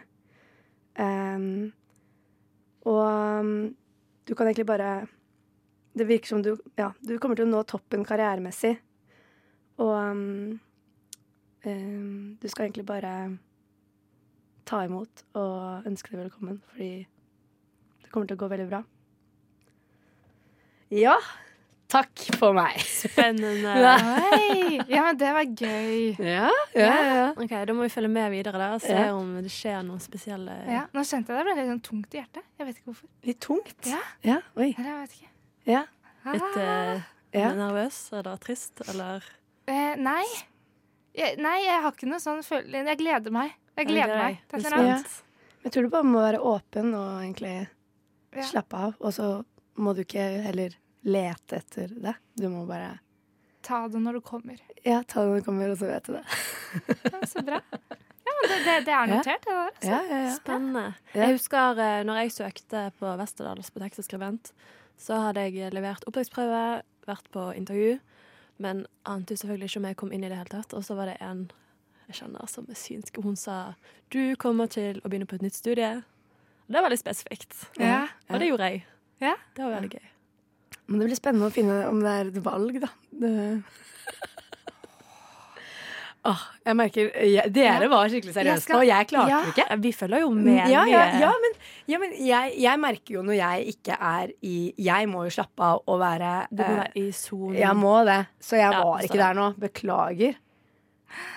Um, og um, du kan egentlig bare Det virker som du Ja, du kommer til å nå toppen karrieremessig. Og um, du skal egentlig bare ta imot og ønske deg velkommen, fordi det kommer til å gå veldig bra. Ja. Takk for meg. Spennende. Oi! Ja, men det var gøy. Ja, ja, ja. Ok, Da må vi følge med videre der og se Ja. om det skjer noen spesielle Ja, nå kjente jeg det ble litt sånn tungt i hjertet. Jeg vet ikke hvorfor. Litt tungt. Ja. Ja, oi. Eller jeg vet ikke. Ja. Litt eh, Ja. nervøs eller trist, eller Eh, nei. Jeg, nei, jeg har ikke noe sånn følelse Jeg gleder meg. Jeg Er gleder meg. er et. Ja. Jeg tror du bare må være åpen og egentlig Ja. slappe av. Og så må du ikke heller lete etter det. Du må bare Ta det når det kommer. Ja, ta det når det kommer, og så vet du det. Ja, så bra. Ja, men det, det, det er Ja. notert, det der. altså. Ja, ja, ja. Spennende. Ja. Jeg husker eh, når jeg søkte på Westerdals på og skribent, så hadde jeg levert opptaksprøve, vært på intervju, men ante jo selvfølgelig ikke om jeg kom inn i det hele tatt. Og så var det en jeg kjenner som er synsk, og hun sa du kommer til å begynne på et nytt studie. Det er veldig spesifikt. Ja. Og det gjorde jeg. Ja. Det var veldig gøy. Men det blir spennende å finne om det er et valg, da. Det... Åh, jeg merker jeg, Dere var skikkelig Jeg seriøse skal- og jeg klarte Ja. det ikke. Vi følger jo med. Ja, ja, ja, men, ja, men jeg, jeg merker jo når jeg ikke er i Jeg må jo slappe av og være Du må eh, være i sonen. Jeg må det. Så jeg Ja, var ikke der nå. Beklager.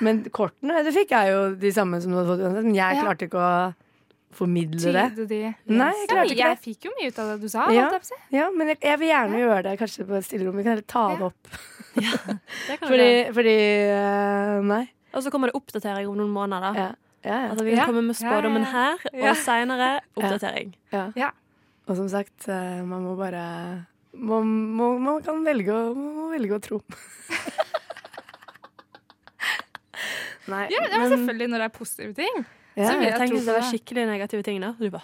Men kortene du fikk, er jo de samme som du hadde fått uansett. Men jeg Ja. klarte ikke å formidle det. Tyde de. Nei, jeg klarte ikke jeg det. fikk jo mye ut av det du sa. Ja. jeg. Ja, men jeg, jeg vil gjerne gjøre det kanskje på et stillerom. Vi kan heller ta det Ja. opp. Det kan Fordi, fordi uh, Nei. Og så kommer det oppdatering om noen måneder. Ja. Ja, ja. Altså, vi Ja. kommer med spådommen Ja, ja, her, og Ja. seinere oppdatering. ja. Ja. Og som sagt, eh, man må bare Man, må, man kan velge å, man må velge å tro. Nei, Ja, men, men selvfølgelig når det er positive ting. Ja, Jeg jeg tenkte det var skikkelig negative ting, da. Du bare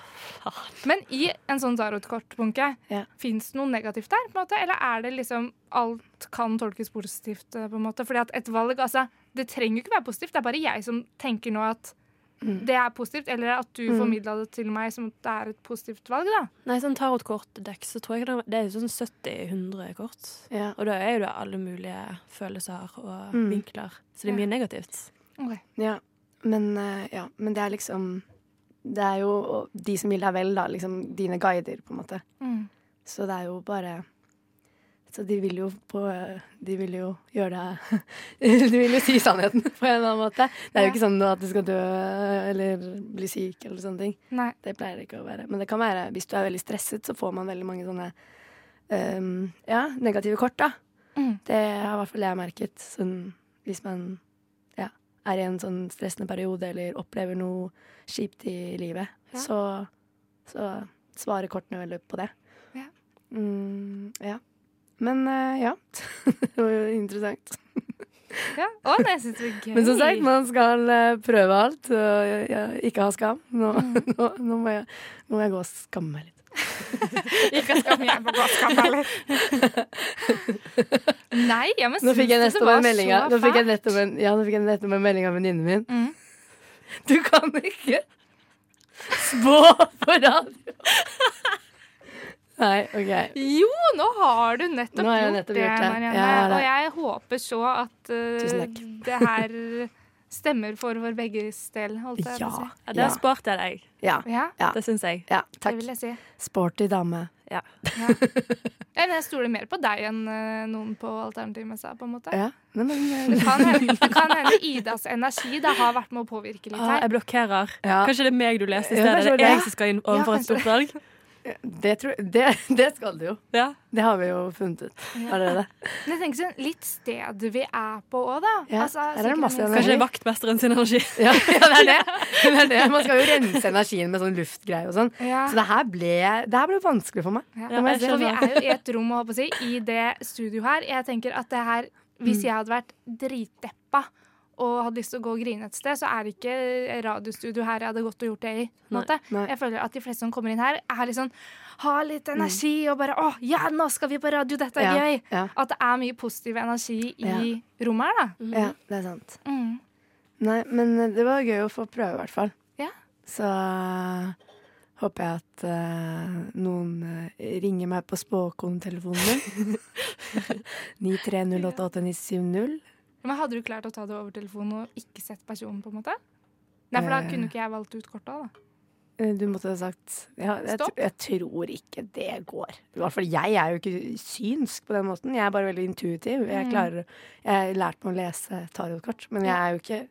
Men i en sånn tarotkortbunke, Ja. fins det noe negativt der? på en måte? Eller er det liksom alt kan tolkes positivt? eh, på en måte? Fordi at et valg, altså, Det trenger jo ikke være positivt. Det er bare jeg som tenker nå at Mm. det er positivt, eller at du Mm. formidla det til meg som at det er et positivt valg. da. Nei, sånn tarotkortdekk, så tror jeg det, det er sånn 70-100 kort. ja. Og da er jo det alle mulige følelser og Mm. vinkler. Så det er mye negativt. Okay. Ja, men, eh, ja, men det er liksom Det er jo de som vil deg vel, da. Liksom dine guider, på en måte. Mm. Så det er jo bare Så de vil jo på De vil jo gjøre deg De vil jo si sannheten på en eller annen måte. Det er jo ikke sånn at du skal dø eller bli syk eller sånne ting. Nei. Det pleier det ikke å være. Men det kan være, hvis du er veldig stresset, så får man veldig mange sånne um, ja, negative kort, da. Mm. Det har i hvert fall jeg merket. Sånn, hvis man er i en sånn stressende periode eller opplever noe kjipt i livet, Ja. så, så svarer kortene veldig på det. Ja. Mm, ja. Men uh, ja. det var jo interessant. Ja. Å, det jeg syns det var gøy. Men som sagt, man skal uh, prøve alt og ja, ikke ha skam. Nå, nå, nå, må jeg, nå må jeg gå og skamme meg litt. Ikke skam jeg på gåskam heller. Nei, jeg syns du nettopp det en var så nå fikk jeg nettopp en, ja, jeg nettopp en melding av venninnen min. Mm. Du kan ikke spå på radio! Nei, OK. Jo, nå har du nettopp, har nettopp gjort, det, gjort det. Marianne. Ja, det- Og jeg håper så at uh, det her stemmer for vår begges del, holdt jeg på å Ja. si. Ja, det Ja. sporty jeg deg. Ja, Ja. Det syns jeg. ja, det vil jeg si. Sporty dame. Ja. Ja, jeg stoler mer på deg enn eh, noen på alternativmessa, på en måte. Ja, Men, men men. Det kan hende, kan hende Idas energi det har vært med å påvirke litt Ah, jeg blokkerer. Ja. Kanskje det er meg du leser i stedet? Ja, det det. er jeg som skal inn overfor Ja, et stort valg? Det, tror, det, det skal du jo. Ja. Det har vi jo funnet ut allerede. Men tenk sånn, litt sted vi er på òg, da. Ja, Altså, er det masse energi. Kanskje det er vaktmesteren sin energi. Ja, ja det, er det. det er det. Man skal jo rense energien med sånn luftgreie og sånn. Ja. Så det her ble, det her ble vanskelig for meg. Ja. Det jeg. For vi er jo i et rom si, i det studio her. Jeg tenker at det her, Hvis Mm. jeg hadde vært dritdeppa og hadde lyst til å gå og grine et sted, så er det ikke radiostudio her jeg hadde gått og gjort det i. Nei, nei. Jeg føler at de fleste som kommer inn her, er sånn har litt energi og bare 'Å, ja, nå skal vi på radio! Dette er Ja, gøy!' ja. At det er mye positiv energi i rommet her, da. Ja, det er sant. Mm. Nei, men det var gøy å få prøve, i hvert fall. Ja. Så uh, håper jeg at uh, noen ringer meg på spåkontelefonen min. 9308890. Men hadde du klart å ta det over telefonen og ikke sett personen, på en måte? Nei, for da Eh. kunne ikke jeg valgt ut kortet. da. Eh, Du måtte ha sagt ja, jeg, jeg tror ikke det går. I hvert fall jeg er jo ikke synsk på den måten. Jeg er bare veldig intuitiv. Jeg, Mm. klarer, jeg har lært meg å lese tarotkort, men jeg er jo ikke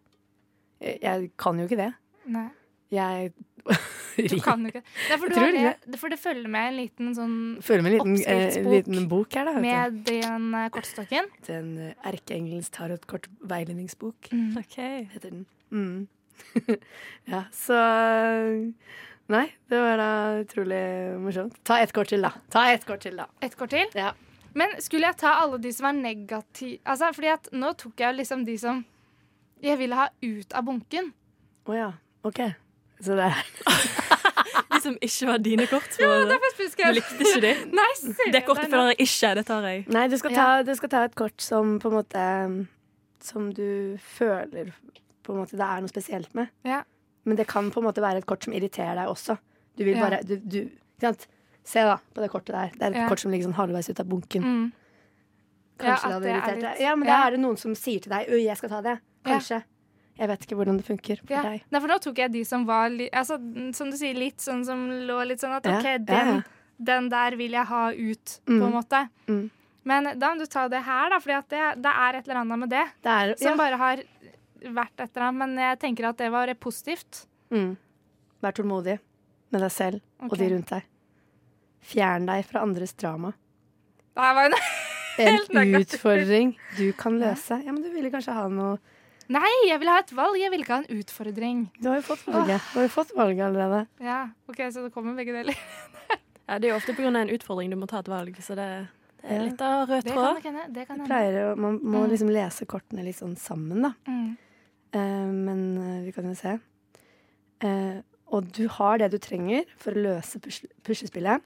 jeg kan jo ikke det. Nei, Jeg du kan jo ikke. Nei, for, du har det, for det følger med en liten sånn følger med en liten, eh, liten bok her, da. vet du. med den uh, kortstokken. Den uh, erkeengelens tarotkort-veiledningsbok, Mm. OK. heter den. Mm. ja, så Nei, det var da utrolig morsomt. Ta ett kort til, da. Ta ett kort til, da. Et kort til. Ja. Men skulle jeg ta alle de som er negative Altså, fordi at nå tok jeg liksom de som jeg ville ha ut av bunken. Å ja. OK. Så det De som ikke var dine kort. en måte. Du likte ikke de? Nei, Det kortet føler jeg ikke. Det tar jeg. Nei, du skal, ta, du skal ta et kort som på en måte Som du føler på en måte det er noe spesielt med. Ja. Men det kan på en måte være et kort som irriterer deg også. Du vil bare du, du, sant? Se da, på det kortet der. Det er et Ja. kort som ligger sånn halvveis ut av bunken. Mm. Kanskje Ja, det hadde er irritert deg. Ja, men Ja. da er det noen som sier til deg Øy, jeg skal ta det. Ja. Kanskje. Jeg vet ikke hvordan det funker for Ja. deg. Nei, for nå tok jeg de som var altså, Som du sier, litt sånn som lå litt sånn at OK, den, den der vil jeg ha ut, på Mm. en måte. Mm. Men da må du ta det her, da, for det, det er et eller annet med det Det er som bare har vært et eller annet. Men jeg tenker at det var positivt. mm. Vær tålmodig med deg selv og de rundt deg. Fjern deg fra andres drama. Det her var en En Helt negativt. utfordring du kan løse. Ja, men du ville kanskje ha noe Nei, jeg vil ha et valg. Jeg vil ikke ha en utfordring. Du har jo fått valget. Du har jo fått valget allerede. Ja, ok, Så det kommer begge deler. Ja, det er jo ofte pga. en utfordring du må ta et valg, så det, det er litt av rød Det kan tråd. hende. Det kan hende. Pleier å, man må Mm. liksom lese kortene litt sånn sammen, da. Mm. Eh, men eh, vi kan jo se. Eh, og du har det du trenger for å løse pusle puslespillet.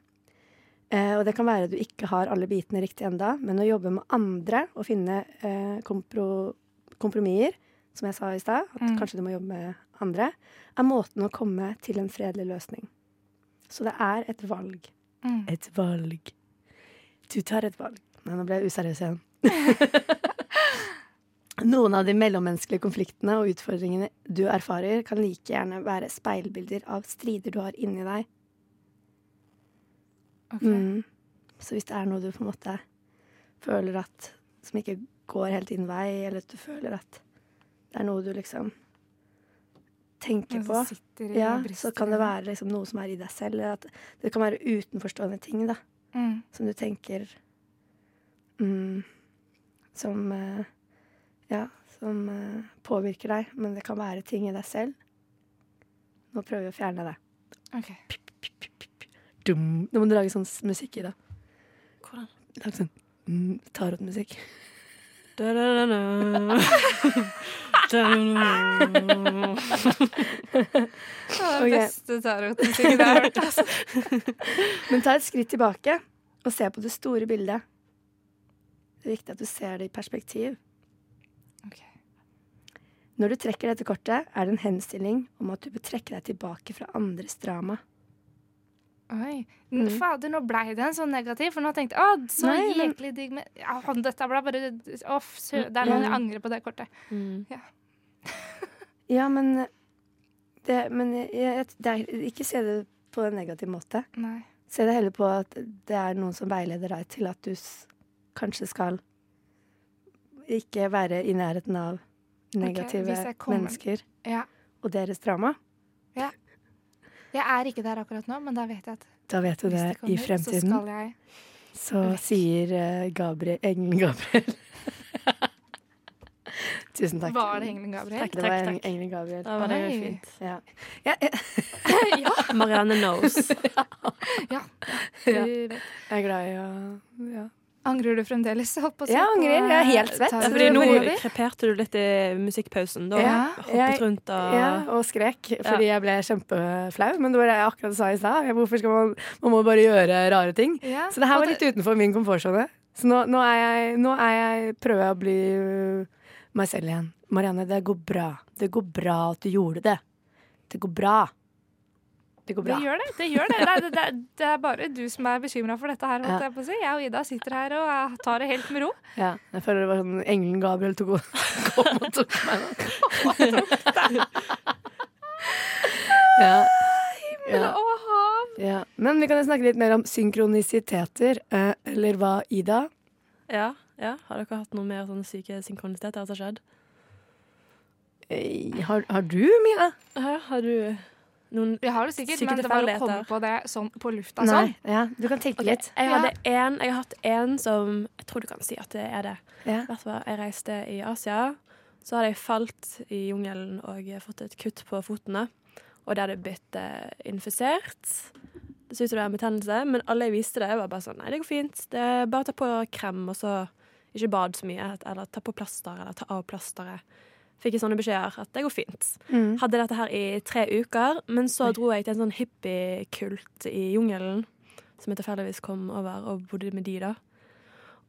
Eh, og det kan være at du ikke har alle bitene riktig enda, men å jobbe med andre og finne eh, kompro kompromisser, som jeg sa i stad, at Mm. kanskje du må jobbe med andre, er måten å komme til en fredelig løsning. Så det er et valg. Mm. Et valg. Du tar et valg. Nei, nå ble jeg useriøs igjen. Noen av de mellommenneskelige konfliktene og utfordringene du erfarer, kan like gjerne være speilbilder av strider du har inni deg. Okay. Mm. Så hvis det er noe du på en måte føler at som ikke går helt din vei, eller at du føler at det er noe du liksom tenker på, ja, så kan det være liksom noe som er i deg selv. At det kan være utenforstående ting da, Mm. som du tenker mm, Som eh, Ja, som eh, påvirker deg. Men det kan være ting i deg selv. Nå prøver vi å fjerne det. Ok. Dum. Nå må du lage sånn musikk i det. Hvordan? Lag sånn mm, tarotmusikk. Da-da-da. Det var Ok. den beste tarotmusikken jeg har hørt. Altså. Men ta et skritt tilbake og se på det store bildet. Det er viktig at du ser det i perspektiv. Okay. Når du trekker dette kortet, er det en henstilling om at du bør trekke deg tilbake fra andres drama. Oi. Mm. Fader, nå blei det en sånn negativ, for nå tenkte jeg å, så Nei, jæklig digg med ja, Dette ble bare Å, sø, det er noe jeg angrer på det kortet. Mm. Ja, men det, Men jeg, det er, ikke se det på en negativ måte. Nei. Se det heller på at det er noen som veileder deg til at du kanskje skal ikke være i nærheten av negative okay, mennesker Ja. og deres drama. Ja. Jeg er ikke der akkurat nå, men da vet jeg at Da vet du det kommer, i fremtiden. så Så sier uh, Gabriel, engelen Gabriel Tusen takk. Var det engelen Gabriel? Takk, det Takk, var takk. engelen Gabriel. Da var det Oi. fint. Ja. Ja, ja. Marianne knows. Ja. Ja. Jeg er glad i å ja. Angrer du fremdeles? Ja, på Jeg angrer, jeg er helt svett. Ja, Fordi nå kreperte du litt i musikkpausen. Da Ja, hoppet rundt og ja, og skrek fordi jeg ble kjempeflau. Men det var det jeg akkurat sa i stad. Hvorfor skal man Man må bare gjøre rare ting. Ja, Så det her var litt utenfor min komfortsone. Så nå, nå, er jeg, nå er jeg, prøver jeg å bli meg selv igjen. Marianne, det går bra. Det går bra at du gjorde det. Det går bra. Det går Det gjør det. det, gjør det. Det, det, det er bare du som er bekymra for dette her. Ja. jeg, på si. jeg og Ida sitter her og eh, tar det helt med ro. Ja, jeg føler det var sånn engelen Gabriel tok og kom og tok meg nå. ja. Ja, og hav! ja. Men vi kan snakke litt mer om synkronisiteter. Eh, eller hva, Ida? Ja, ja. Har dere hatt noe mer sånn syke synkronisiteter som har skjedd? Eh, har, har du, Mia? Ja, har du noen Jeg har det sikkert, men det var å komme på det sånn på lufta sånn. Ja, du kan tenke Ok, litt. Jeg, hadde en, jeg har hatt en som Jeg tror du kan si at det er det. Ja. Hvert fall, Jeg reiste i Asia. Så hadde jeg falt i jungelen og fått et kutt på fotene. Og det hadde blitt eh, infisert. Det så ut som det var en betennelse, men alle jeg viste det, var bare sånn Nei, det går fint. Det er bare å ta på krem, og så ikke bad så mye. Eller ta på plaster, eller ta av plasteret. Fikk jeg sånne beskjeder at det går fint. Mm. Hadde dette her i tre uker, men så dro jeg til en sånn hippiekult i jungelen. Som jeg tilfeldigvis kom over og bodde med de, da.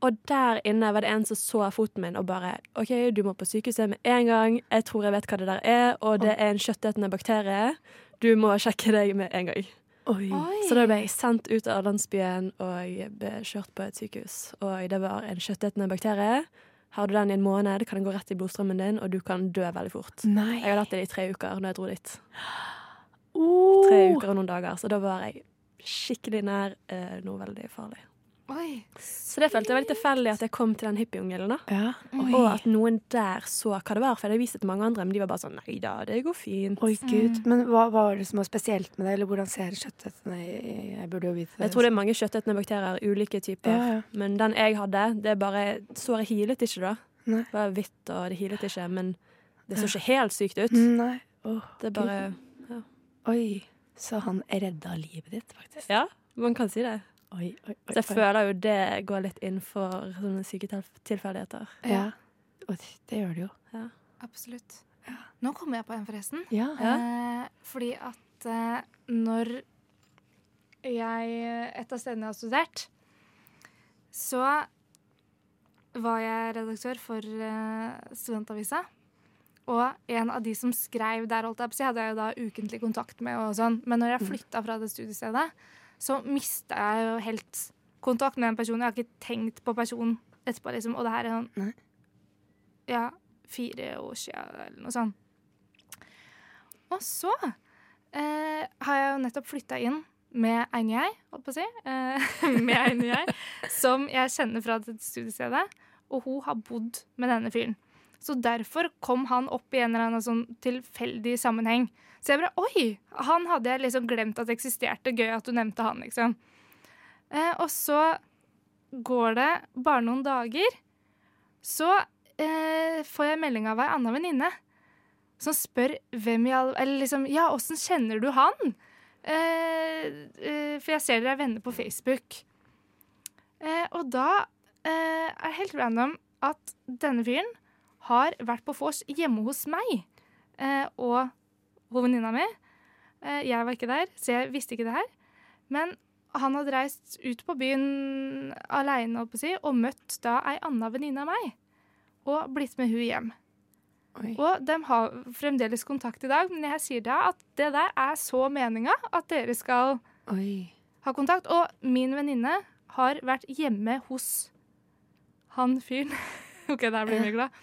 Og der inne var det en som så foten min og bare OK, du må på sykehuset med en gang. Jeg tror jeg vet hva det der er, og det er en kjøttetende bakterie. Du må sjekke deg med en gang. Oi. Så da ble jeg sendt ut av landsbyen og ble kjørt på et sykehus. Og det var en kjøttetende bakterie. Har du den i en måned, kan den gå rett i blodstrømmen din, og du kan dø veldig fort. Nei. Jeg hadde hatt det i tre uker når jeg dro dit. Oh. Tre uker og noen dager, så da var jeg skikkelig nær eh, noe veldig farlig. Oi. Så det følte jeg veldig tilfeldig at jeg kom til den hippiejungelen. Ja. Og at noen der så hva det var, for jeg hadde vist det til mange andre, men de var bare sånn nei da, det går fint. Oi, gud. Men hva, hva var det som var spesielt med det? Eller hvordan ser kjøttetene Jeg burde jo vite det. Jeg tror det er mange kjøttetende bakterier, ulike typer. Ja, ja. Men den jeg hadde, det er bare Såret hilet ikke, da. Nei. Det var hvitt, og det hilet ikke, men det så ikke helt sykt ut. Nei. Oh, Det er bare Oi. Så han redda livet ditt, faktisk. Ja, man kan si det. Oi, oi, oi. Så jeg føler jo det går litt inn for sånne syke tilfeldigheter. Ja. Og det gjør det jo. Absolutt. Nå kommer jeg på en, forresten. Ja. Eh, fordi at eh, når jeg Et av stedene jeg har studert, så var jeg redaktør for eh, Studentavisa. Og en av de som skrev der, holdt jeg på å si, hadde jeg jo da ukentlig kontakt med. og sånn. Men når jeg flytta fra det studiestedet, så mista jeg jo helt kontakt med den personen. Jeg har ikke tenkt på personen etterpå, liksom. Og det her er sånn Nei. Ja, fire år sia, eller noe sånt. Og så eh, har jeg jo nettopp flytta inn med en jeg, holdt på å si. Eh, med en jeg som jeg kjenner fra dette studiestedet. Og hun har bodd med denne fyren. Så derfor kom han opp i en eller annen sånn tilfeldig sammenheng. Så jeg bare Oi! Han hadde jeg liksom glemt at eksisterte. Gøy at du nevnte han, liksom. Eh, og så går det bare noen dager, så eh, får jeg melding av ei anna venninne som spør hvem i all Eller liksom Ja, åssen kjenner du han? Eh, eh, for jeg ser dere er venner på Facebook. Eh, og da eh, er det helt random at denne fyren har vært på vors hjemme hos meg eh, og venninna mi. Eh, jeg var ikke der, så jeg visste ikke det her. Men han hadde reist ut på byen aleine si, og møtt da ei anna venninne av meg. Og blitt med hun hjem. Oi. Og de har fremdeles kontakt i dag, men jeg sier da at det der er så meninga at dere skal Oi. ha kontakt. Og min venninne har vært hjemme hos han fyren. OK, der blir vi glad.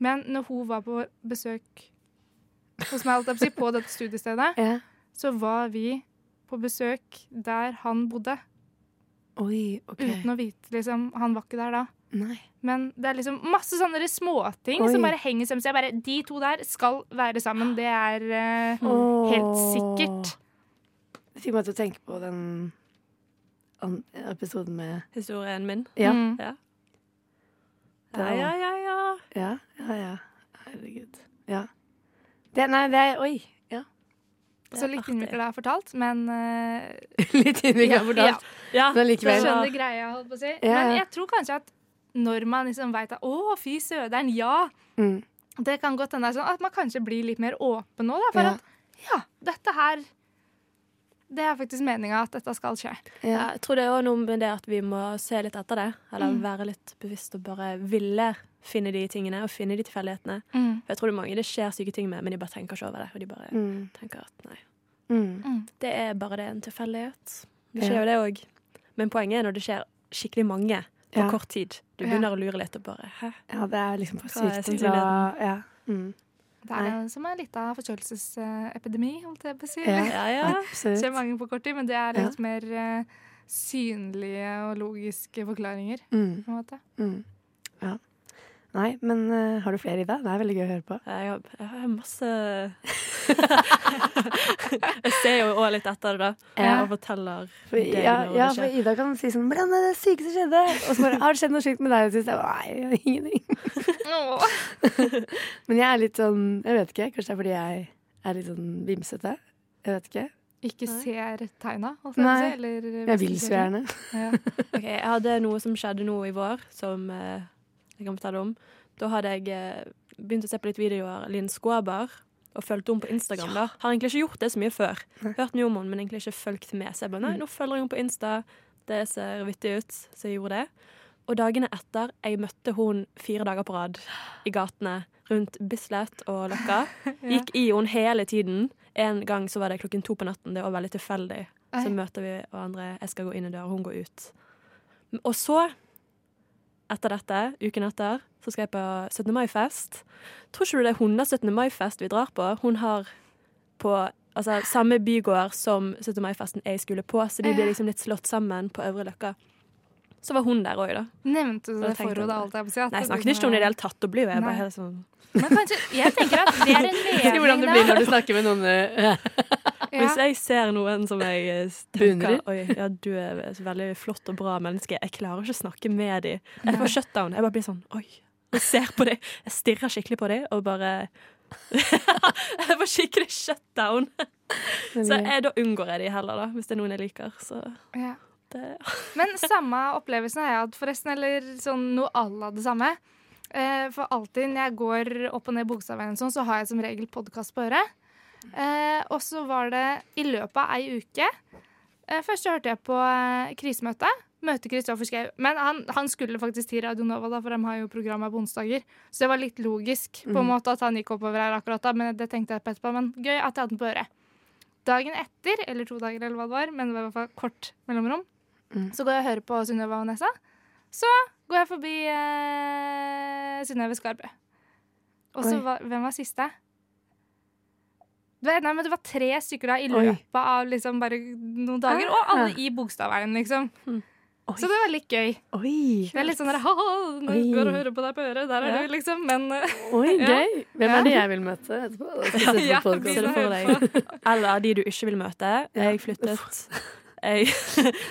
Men når hun var på besøk hos meg, på si, på dette studiestedet, Ja. så var vi på besøk der han bodde, Oi, OK. uten å vite liksom Han var ikke der da. Nei. Men det er liksom masse sånne småting som bare henger sammen. Så jeg bare, de to der skal være sammen. Det er uh, oh. helt sikkert. Det fikk meg til å tenke på den episoden med Historien min. Ja. Mm. Ja. Ja, ja, ja, ja. Ja, ja, ja. Herregud. Ja. Det, nei, det er Oi. Ja. Så litt har fortalt, men uh, Litt innviklet Ja, fortalt. ja. Men likevel. skjønner greia, holdt på å si. Ja. Men jeg tror kanskje at når man liksom veit at 'å, fy søderen, ja', Mm. det kan godt hende sånn at man kanskje blir litt mer åpen nå, da. For Ja. at ja, dette her Det er faktisk meninga at dette skal skje. Ja, jeg tror det er også noe med det at vi må se litt etter det. Eller Mm. være litt bevisst og bare ville finne de tingene og finne de tilfeldighetene. Mm. For jeg tror det er mange det skjer syke ting med, men de bare tenker ikke over det. Og de bare Mm. tenker at nei, Mm. det er bare det en tilfeldighet. Det Ja. skjer jo det òg. Men poenget er når det skjer skikkelig mange på Ja. kort tid. Du Ja. begynner å lure litt og bare Hæ? ja, det er liksom for Hva er sykt? Ja. Mm. Det er en som er litt av forkjølelsesepidemi, holdt jeg på å si. Ja. Ja, ja. Absolutt. skjer mange på kort tid, men det er Ja. litt mer eh, synlige og logiske forklaringer. Mm. på en måte. Mm. Ja. Nei, men uh, har du flere i deg? Det er veldig gøy å høre på. Jeg har, jeg har masse Jeg ser jo òg litt etter det, da. Ja. Og forteller For, deg ja, når ja, det for. Ida kan si sånn 'Hvordan er det syke som skjedde?' Og så bare 'Har det skjedd noe sykt med deg?' sist?' Jeg Nei, ingenting. Men jeg er litt sånn Jeg vet ikke. Kanskje det er fordi jeg er litt sånn vimsete. Jeg vet ikke. Ikke Nei. ser tegna, holdt jeg på å Nei. Eller, Jeg vil så gjerne. Ja. okay, Jeg hadde noe som skjedde nå i vår, som eh, jeg kan fortelle om. Da hadde jeg eh, begynt å se på litt videoer av Linn Skåber, og fulgte henne på Instagram. da. Har egentlig ikke gjort det så mye før. Hørt mye om henne, men egentlig ikke fulgt med. Så jeg bare, nei, nå følger jeg henne på Insta. Det ser vittig ut, så jeg gjorde det. Og dagene etter jeg møtte hun fire dager på rad i gatene rundt Bislett og Løkka. Gikk i henne hele tiden. En gang så var det klokken to på natten. Det var veldig tilfeldig. Så møter vi hverandre. Jeg skal gå inn i døra, hun går ut. Og så, etter dette, uken etter, så skal jeg på 17. mai-fest. Tror ikke du det er hennes 17. mai-fest vi drar på? Hun har på altså, samme bygård som 17. mai-festen jeg skulle på, så de blir liksom litt slått sammen på Øvre Løkka. Så var hun der òg, da. Nevnte du det for henne? alt jeg på si? Nei, jeg det snakket ikke om det i det hele tatt. Da blir jo jeg Nei. bare helt sånn Men kanskje, jeg tenker at det er en Si hvordan det blir når du snakker med noen eh, Hvis jeg ser noen som jeg eh, tenker Oi, ja, du er et veldig flott og bra menneske. Jeg klarer ikke å snakke med dem. Jeg får shutdown. Jeg bare blir sånn Oi. Jeg ser på dem. Jeg stirrer skikkelig på dem og bare Jeg får skikkelig shutdown. Så jeg, da unngår jeg de heller, da, hvis det er noen jeg liker. Så Ja. Men samme opplevelsen har jeg hatt, forresten. Eller sånn noe à la det samme. Eh, for alltid når jeg går opp og ned Bogstadveien, sånn, så har jeg som regel podkast på øret. Eh, og så var det i løpet av ei uke eh, Først så hørte jeg på eh, krisemøte. Møte Kristoffer Schou. Men han, han skulle faktisk til Radio Nova, da, for de har jo programmet på onsdager. Så det var litt logisk på en måte at han gikk oppover her akkurat da. Men det tenkte jeg på etterpå. Men gøy at jeg hadde den på øret. Dagen etter, eller to dager, eller hva det var, men det var i hvert fall kort mellomrom, så går jeg og hører på Synnøve og Nessa. Så går jeg forbi eh, Synnøve Skarbø. Og så Hvem var siste? Det nei, men det var tre stykker da i Oi. løpet av liksom bare noen dager. Og alle i Bogstadveien, liksom. Oi. Så det var litt gøy. Oi, Det er litt sånn der, «Haha, nå Oi. går og hører på deg på øret. Der er Ja. du, liksom. Men eh, oi, Ja. gøy. Hvem er det jeg vil møte etterpå? Jeg Ja. Eller de du ikke vil møte. Jeg flyttet jeg,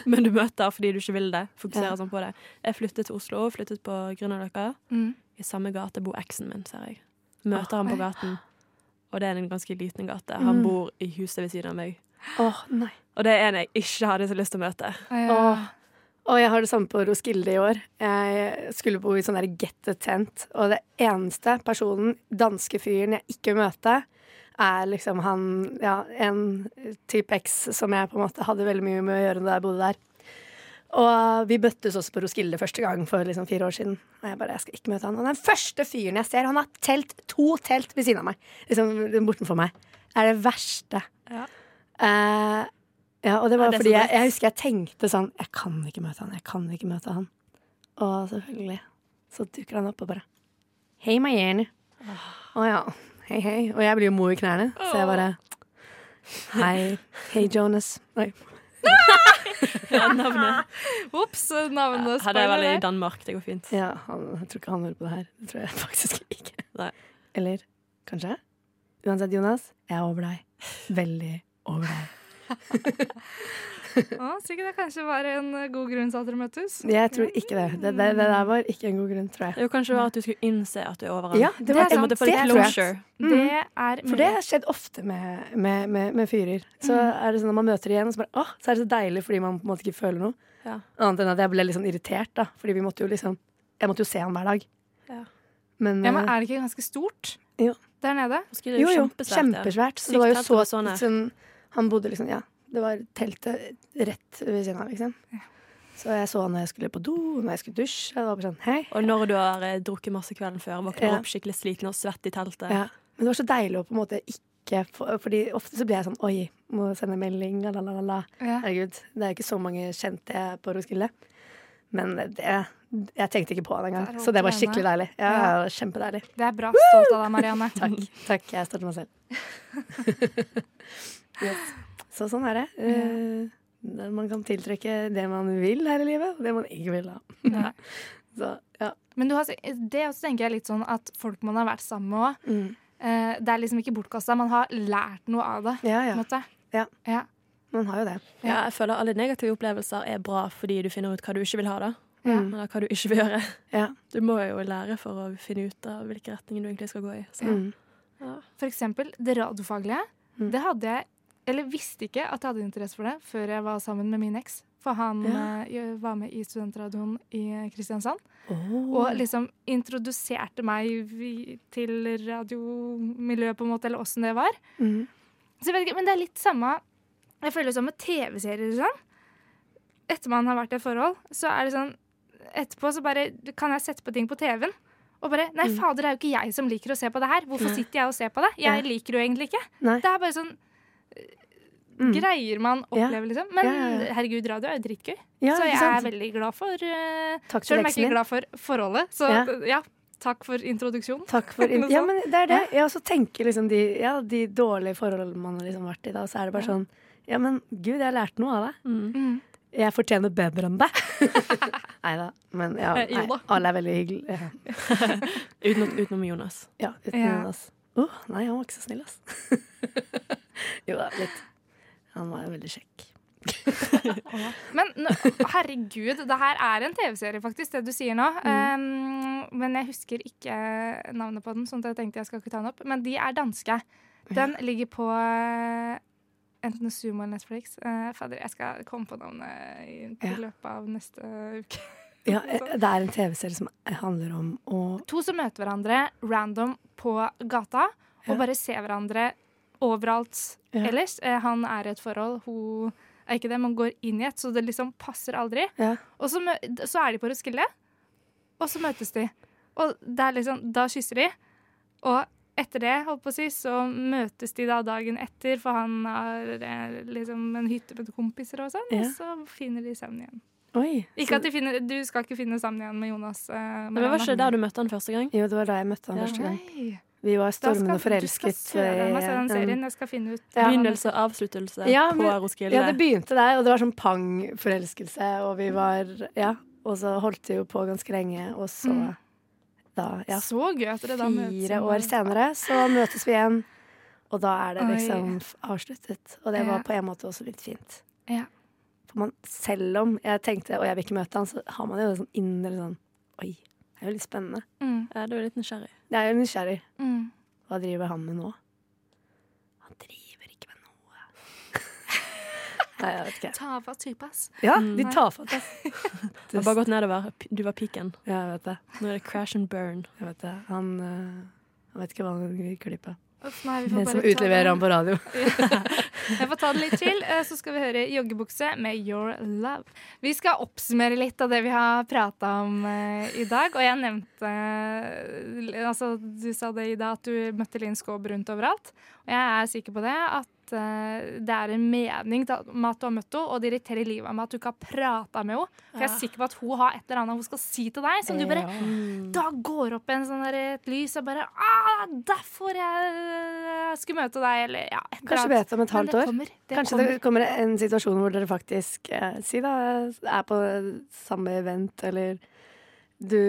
Men du møter fordi du ikke vil det. Fokuserer sånn på det. Jeg flyttet til Oslo, flyttet på Grünerløkka. mm. I samme gate bor eksen min, ser jeg. Møter han på gaten. Og det er en ganske liten gate. Han Mm. bor i huset ved siden av meg. Oh, nei. Og det er en jeg ikke hadde så lyst til å møte. ja. oh. Og jeg har det samme på Roskilde i år. Jeg skulle bo i sånn der get-a-tent, og det eneste personen, danske fyren, jeg ikke vil møte, er liksom han Ja, en type X som jeg på en måte hadde veldig mye med å gjøre da jeg bodde der. Og vi møttes også på Roskilde første gang for liksom fire år siden. Og jeg bare, jeg skal ikke møte han. Og den første fyren jeg ser, han har telt to telt ved siden av meg. Liksom bortenfor meg. Det er det verste. Ja. Uh, ja, og det var det fordi jeg, jeg husker jeg tenkte sånn Jeg kan ikke møte han, jeg kan ikke møte han. Og selvfølgelig så dukker han opp og bare Hei, Mayerne. Å ja. Hei, hei. Og jeg blir jo mo i knærne, så jeg bare Hei. Hei, Jonas. Oi. Ja, navnet. Ops, navnet Hadde er vel i. Danmark. Det går fint. Ja, han, jeg tror ikke han hører på det her. Det tror jeg faktisk ikke. Nei. Eller kanskje? Uansett, Jonas, jeg er over deg. Veldig over deg. Å, sikkert det kanskje var en eh, god grunn til at dere møttes. Jeg tror ikke det. Det, det, det der var ikke en god grunn, tror jeg. Det var jo kanskje var at du skulle innse at du er over. Ja, det Det var er det litt tror jeg. Mm. Det er For det har skjedd ofte med, med, med, med fyrer. Så er det sånn når man møter igjen, og så, bare, åh, så er det så deilig fordi man på en måte ikke føler noe. Ja. Annet enn at jeg ble litt sånn irritert, da. Fordi vi måtte jo liksom Jeg måtte jo se han hver dag. Ja. Men, Ja, men eh, er det ikke ganske stort Jo. der nede? Det jo, jo, kjempesvært, ja. kjempesvært. Så det var jo så sånn sånn, Han bodde liksom Ja, det var teltet rett ved siden av, liksom. Så jeg så han når jeg skulle på do, når jeg skulle dusje. Det var bare sånn. Og når du har eh, drukket masse kvelden før, våkner Ja. opp skikkelig sliten og svett i teltet. Ja. Men det var så deilig å på en måte ikke få Fordi ofte så blir jeg sånn Oi, må sende melding, la, la, la, la. Ja. Herregud, det er ikke så mange kjente jeg på Roskilde. Men det Jeg tenkte ikke på det engang. Så det var skikkelig deilig. Ja, Ja. Kjempedeilig. Det er bra. Stolt av deg, Marianne. Takk. Takk, jeg støtter meg selv. yes. Så sånn er det. Ja. der man kan tiltrekke det man vil her i livet, og det man ikke vil. ha. Så, ja. Men du har, det også tenker jeg litt sånn at folk man har vært sammen med òg, Mm. eh, det er liksom ikke bortkasta. Man har lært noe av det. ja, ja. måte. Ja. Ja. Man har jo det. Ja, jeg føler alle negative opplevelser er bra fordi du finner ut hva du ikke vil ha, da. Mm. Eller hva du ikke vil gjøre. Ja. Du må jo lære for å finne ut av hvilke retninger du egentlig skal gå i. Så. Mm. Ja. For eksempel det radiofaglige. Mm. Det hadde jeg Eller visste ikke at jeg hadde interesse for det før jeg var sammen med min eks. For han Ja. eh, var med i studentradioen i Kristiansand. Oh. Og liksom introduserte meg til radiomiljøet, på en måte, eller åssen det var. Mm. Så jeg vet ikke, Men det er litt samme Jeg føler det som med TV-serier. Sånn. Etter man har vært i et forhold, så er det sånn Etterpå så bare kan jeg sette på ting på TV-en. Og bare Nei, Mm. fader, det er jo ikke jeg som liker å se på det her. Hvorfor sitter jeg og ser på det? Jeg liker det jo egentlig ikke. Nei. Det er bare sånn Mm. greier man Ja. oppleve liksom. Men Ja, ja, ja. herregud, radio er jo dritgøy. Ja, så jeg er veldig glad for uh, Takk Selv om jeg ikke er glad for forholdet. Så Ja. ja, takk for introduksjonen. Takk for in Ja, men det er det. Jeg også tenker liksom de, ja, de dårlige forholdene man har liksom vært i da, så er det bare sånn Ja, men gud, jeg har lært noe av det. Mm. Mm. Jeg fortjener bedre enn deg. nei da. Men ja, Eh, nei, alle er veldig hyggelige. Utenom, utenom Jonas. ja uten Ja. Jonas. Åh, nei, han var ikke så snill, ass. jo da, litt. Han var jo veldig kjekk. Men herregud, det her er en TV-serie, faktisk, det du sier nå. Um, men jeg husker ikke navnet på den, sånn at jeg tenkte jeg skal ikke ta den opp. Men de er danske. Den ligger på uh, enten Sumo eller Netflix. Uh, fader, jeg skal komme på navnet i, i løpet av neste uke. Ja, eh, det er en TV-serie som handler om å To som møter hverandre random på gata, Ja. og bare ser hverandre overalt Ja. ellers. Eh, han er i et forhold, hun er ikke det, men går inn i et, så det liksom passer aldri. Ja. Og så, mø- så er de på Roskilde, og så møtes de. Og det er liksom, da kysser de. Og etter det, holdt på å si, så møtes de da dagen etter, for han har eh, liksom en hytte med kompiser og sånn, Ja. og så finner de sammen igjen. Oi. Ikke at de finner, Du skal ikke finne sammen igjen med Jonas. eh, Men var Marianne. ikke der du møtte han første gang? Jo, det var da jeg møtte han Ja. første gang. Nei. Vi var skal- stormende Du skal forelsket. søren meg se den serien. Jeg skal finne ut Ja. Begynnelse og avsluttelse Ja, på Roskilde. Ja, det begynte der, og det var sånn pang-forelskelse, og vi var Ja. Og så holdt det jo på ganske lenge, og så Mm. da Ja. Så gøy at dere da møtes. Fire år senere så møtes vi igjen, og da er det liksom Oi. avsluttet. Og det var på en måte også litt fint. Ja. For man, selv om jeg tenkte og jeg vil ikke møte han, så har man jo sånn indre sånn Oi, det er jo litt spennende. Mm, Ja, du er litt nysgjerrig. Jeg er jo nysgjerrig. mm. Hva driver han med nå? Han driver ikke med noe. Nei, jeg vet ikke. Ta type, typas. Ja, Mm. de tar fatt, ass. Du har bare gått nedover. Du var piken. Ja, jeg vet det. Nå er det crash and burn. Jeg vet det. Han, øh, han vet ikke hva han vil klippe. Uff, nei, vi får Den bare som utleverer ham på radio. Jeg får ta det litt til, eh, så skal vi høre joggebukse med Your Love. Vi skal oppsummere litt av det vi har prata om eh, i dag. Og jeg nevnte eh, altså, Du sa det, Ida, at du møtte Linn Skåb rundt overalt. Og jeg er sikker på det, at det er en mening med at du har møtt henne, og det irriterer livet av meg at du ikke har prata med henne. For jeg er sikker på at hun har et eller annet hun skal si til deg, som du bare Da går opp en sånn der, et lys og bare ah, Derfor jeg skulle møte deg, eller ja. et eller Kanskje annet. vet om et halvt Men år. kommer. Det Kanskje kommer. det kommer en situasjon hvor dere faktisk eh, Si da, er på samme event, eller du,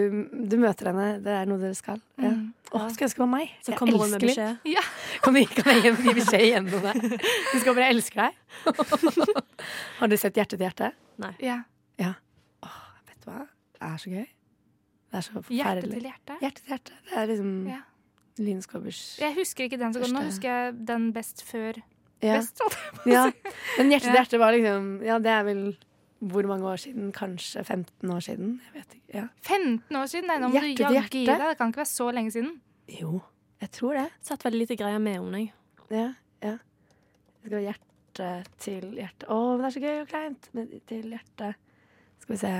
du møter henne, det er noe dere skal. Ja. Mm. Åh, skulle ønske det var meg. Så Jeg kommer hun med elsker beskjed. Kan du kan jeg gi beskjed gjennom det? Du skal bare elske deg. Har du sett Hjerte til hjerte? Ja. Vet du hva? Det er så gøy. Det er så Hjerte til hjerte. Hjerte til hjerte. Det er liksom Ja. Line Skåbers Jeg husker ikke den så godt. Nå husker jeg den best før ja. best. holdt jeg på å ja. Men Hjerte til hjerte var liksom Ja, det er vel hvor mange år siden? Kanskje 15 år siden? Jeg vet ikke. Ja. 15 år siden? Nei, nå må Hjerte du jaggu gi deg. Det kan ikke være så lenge siden. Jo, jeg tror det. Satt veldig lite greier med henne. jeg. Ja, ja. Det skal være hjerte til hjerte. Å, men det er så gøy og kleint. Men til hjerte Skal vi se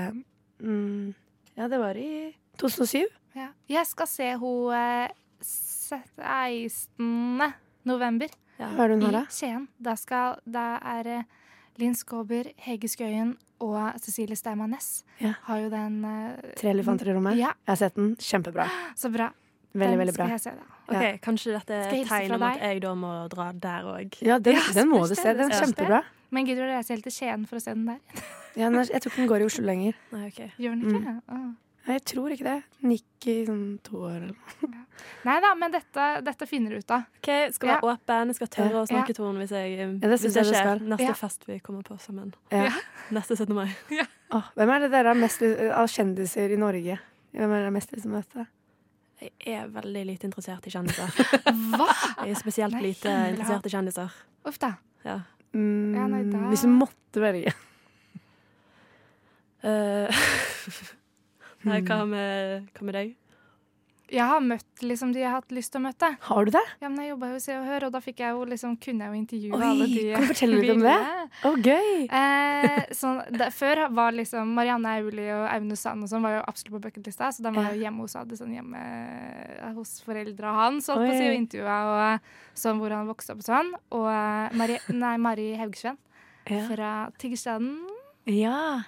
mm. Ja, det var i 2007. Ja. Jeg skal se henne 16. november Hva er det hun har i da? Skien. Da, skal, da er Linn Skåber, Hege Skøyen og Cecilie Steinmann Næss Ja. har jo den uh, Tre elefanter i rommet. Ja, Jeg har sett den. Kjempebra. så bra. Veldig, den veldig bra. skal jeg se, da. Ok, Ja. Kanskje dette er tegn om at jeg da må dra der òg. Ja, den, Ja, den må du se. Den er kjempebra. Men gidder du å reise helt til Skien for å se den der? Ja, jeg tror ikke den går i Oslo lenger. Nei, okay. Gjør den ikke? Å. Nei, jeg tror ikke det. Nikki sånn to år eller noe. Nei da, men dette, dette finner du ut av. Ok, Skal være åpen, jeg skal tørre å snakke til henne hvis, jeg, Ja, det hvis det skjer. skal. Neste Ja. fest vi kommer på sammen. Ja. Neste 17. mai. Oh, hvem er det dere har mest av kjendiser i Norge? Hvem er det mest lyst til å møte? Jeg er veldig lite interessert i kjendiser. Hva? Jeg er spesielt Nei, lite interessert i kjendiser. Uff da. Ja. Mm, Ja, nei, da- Hvis du måtte velge. Uh. hva med, hva med deg? Jeg har møtt liksom de jeg har hatt lyst til å møte. Har du det? Ja, men jeg jobba jo i Se og Hør, og da jeg jo liksom, kunne jeg jo intervjue Oi, alle de kan du fortelle litt om det? Å, Å, gøy! Eh, så, det, før var liksom Marianne Aulie og Aune Sand og sånn var jo absolutt på bucketlista, så den var jo hjemme hos hadde sånn hjemme eh, hos foreldra hans, holdt på å si, og intervjua og sånn hvor han vokste opp og sånn. Og eh, Mari, nei, Mari Haugsveen Ja. fra Tiggerstaden. ja.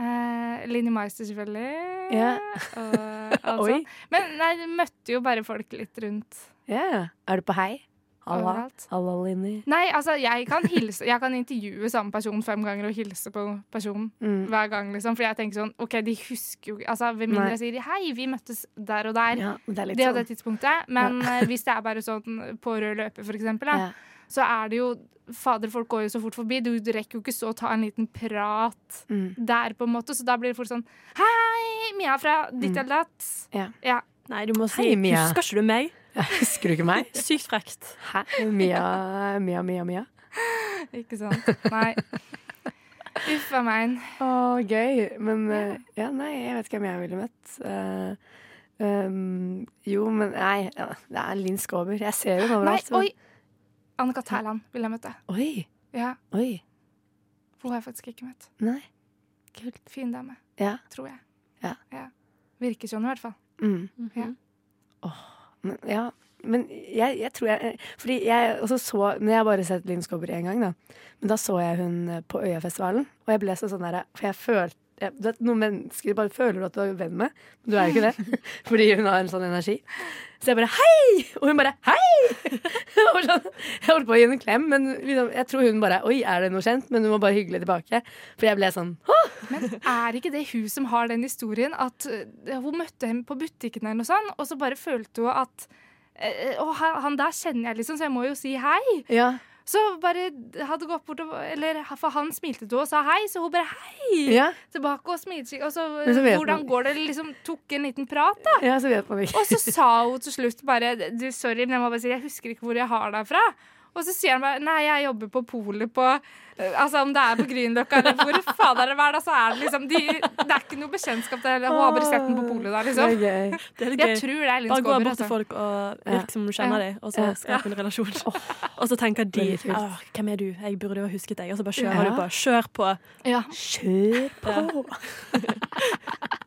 Eh, Linni Meister, selvfølgelig. Ja. Og alt sånt. Men nei, møtte jo bare folk litt rundt ja. Er du på hei? Halla. Halla Linni. Nei, altså, jeg kan hilse Jeg kan intervjue samme person fem ganger og hilse på personen Mm. hver gang, liksom. For jeg tenker sånn OK, de husker jo Altså, ved mindre jeg sier hei, vi møttes der og der. Ja, det er det sånn. det tidspunktet. Men ja. hvis det er bare sånn på rød løper, for eksempel, da, Ja. Så er det jo Fader, folk går jo så fort forbi. Du, du rekker jo ikke så å ta en liten prat Mm. der, på en måte. Så da blir det fort sånn Hei, Mia fra ditt Mm. eller datt. Ja. Ja. Nei, du må si Hei, Mia. Husker ikke du meg? Ja, Husker du ikke meg? Sykt frekt. Hæ? Mia, Mia, Mia, Mia. Ikke sant? Nei. Uff a meg. Å, gøy. Men uh, ja, nei, jeg vet ikke hvem jeg ville møtt. Uh, um, jo, men nei, ja, det er Linn Skåber. Jeg ser henne Nei, overalt. men- oi! Annika Tærland vil jeg møte. Oi! Ja, Oi! Hun har jeg faktisk ikke møtt. Nei. Kult. Fin dame, Ja. tror jeg. Ja. ja. Virker sånn, i hvert fall. Mm. Ja. Men, ja. Men jeg, jeg tror jeg Fordi jeg også så Når jeg har bare sett Linn Skåber én gang, da. Men da så jeg hun på Øyafestivalen, og jeg ble så sånn derre For jeg følte jeg, du vet, Noen mennesker bare føler du at du er venn med, men du er jo ikke det. Fordi hun har en sånn energi. Så jeg bare hei! Og hun bare hei! Jeg sånn, jeg holdt på å gi henne en klem, men liksom, jeg tror hun bare Oi, er det noe kjent? Men hun var bare hyggelig tilbake. For jeg ble sånn Men er ikke det hun som har den historien at eh, hun møtte henne på butikken eller noe sånt, og så bare følte hun at og Å, han han der kjenner jeg, liksom, så jeg må jo si hei. Ja. Så bare hadde gått bort og Eller for han smilte til henne og sa hei, så hun bare hei Ja, tilbake og smilte. Og så, så hvordan man- går det? Liksom tok en liten prat, da. ja så. Og så sa hun til slutt bare du, Sorry, men jeg må bare si jeg husker ikke hvor jeg har deg fra. Og så sier han bare Nei, jeg jobber på polet på eh, Altså om det er på Grünerløkka eller hvor fader det er, da, så er det liksom de, Det er ikke noe bekjentskap til Hun har bare sett den på polet der, Det liksom. er gøy. Det er litt Jeg gøy. tror det er Linn Bare gå bort til Altså. folk og virke som du kjenner dem, og så Ja. skape en relasjon. Og så tenker de Veldig kult. «Åh, 'Hvem er du? Jeg burde jo ha husket deg.' Og så bare kjører Ja. du på. Kjør på. Ja. Kjør på!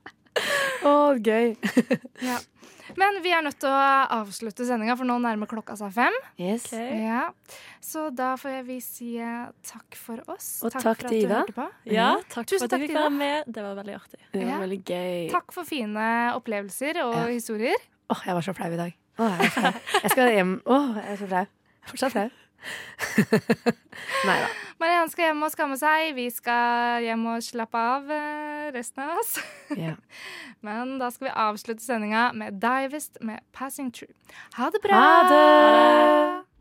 Å, gøy. Ja. Men vi er nødt til å avslutte sendinga, for nå nærmer klokka seg fem. Yes. Ja. Så da får jeg vi si eh, takk for oss. Og takk for til at du Ida. Ja, takk Tusen for at takk jeg fikk til være med. Det var veldig artig. Det var Ja. veldig gøy. Takk for fine opplevelser og Ja. historier. Åh, jeg var så flau i dag. Oh, jeg, jeg skal hjem. Åh, jeg er så flau. Fortsatt flau. Nei da. Marianne skal hjem og skamme seg. Vi skal hjem og slappe av, eh, resten av oss. yeah. Men da skal vi avslutte sendinga med Divest med 'Passing True'. Ha det bra! Ha det!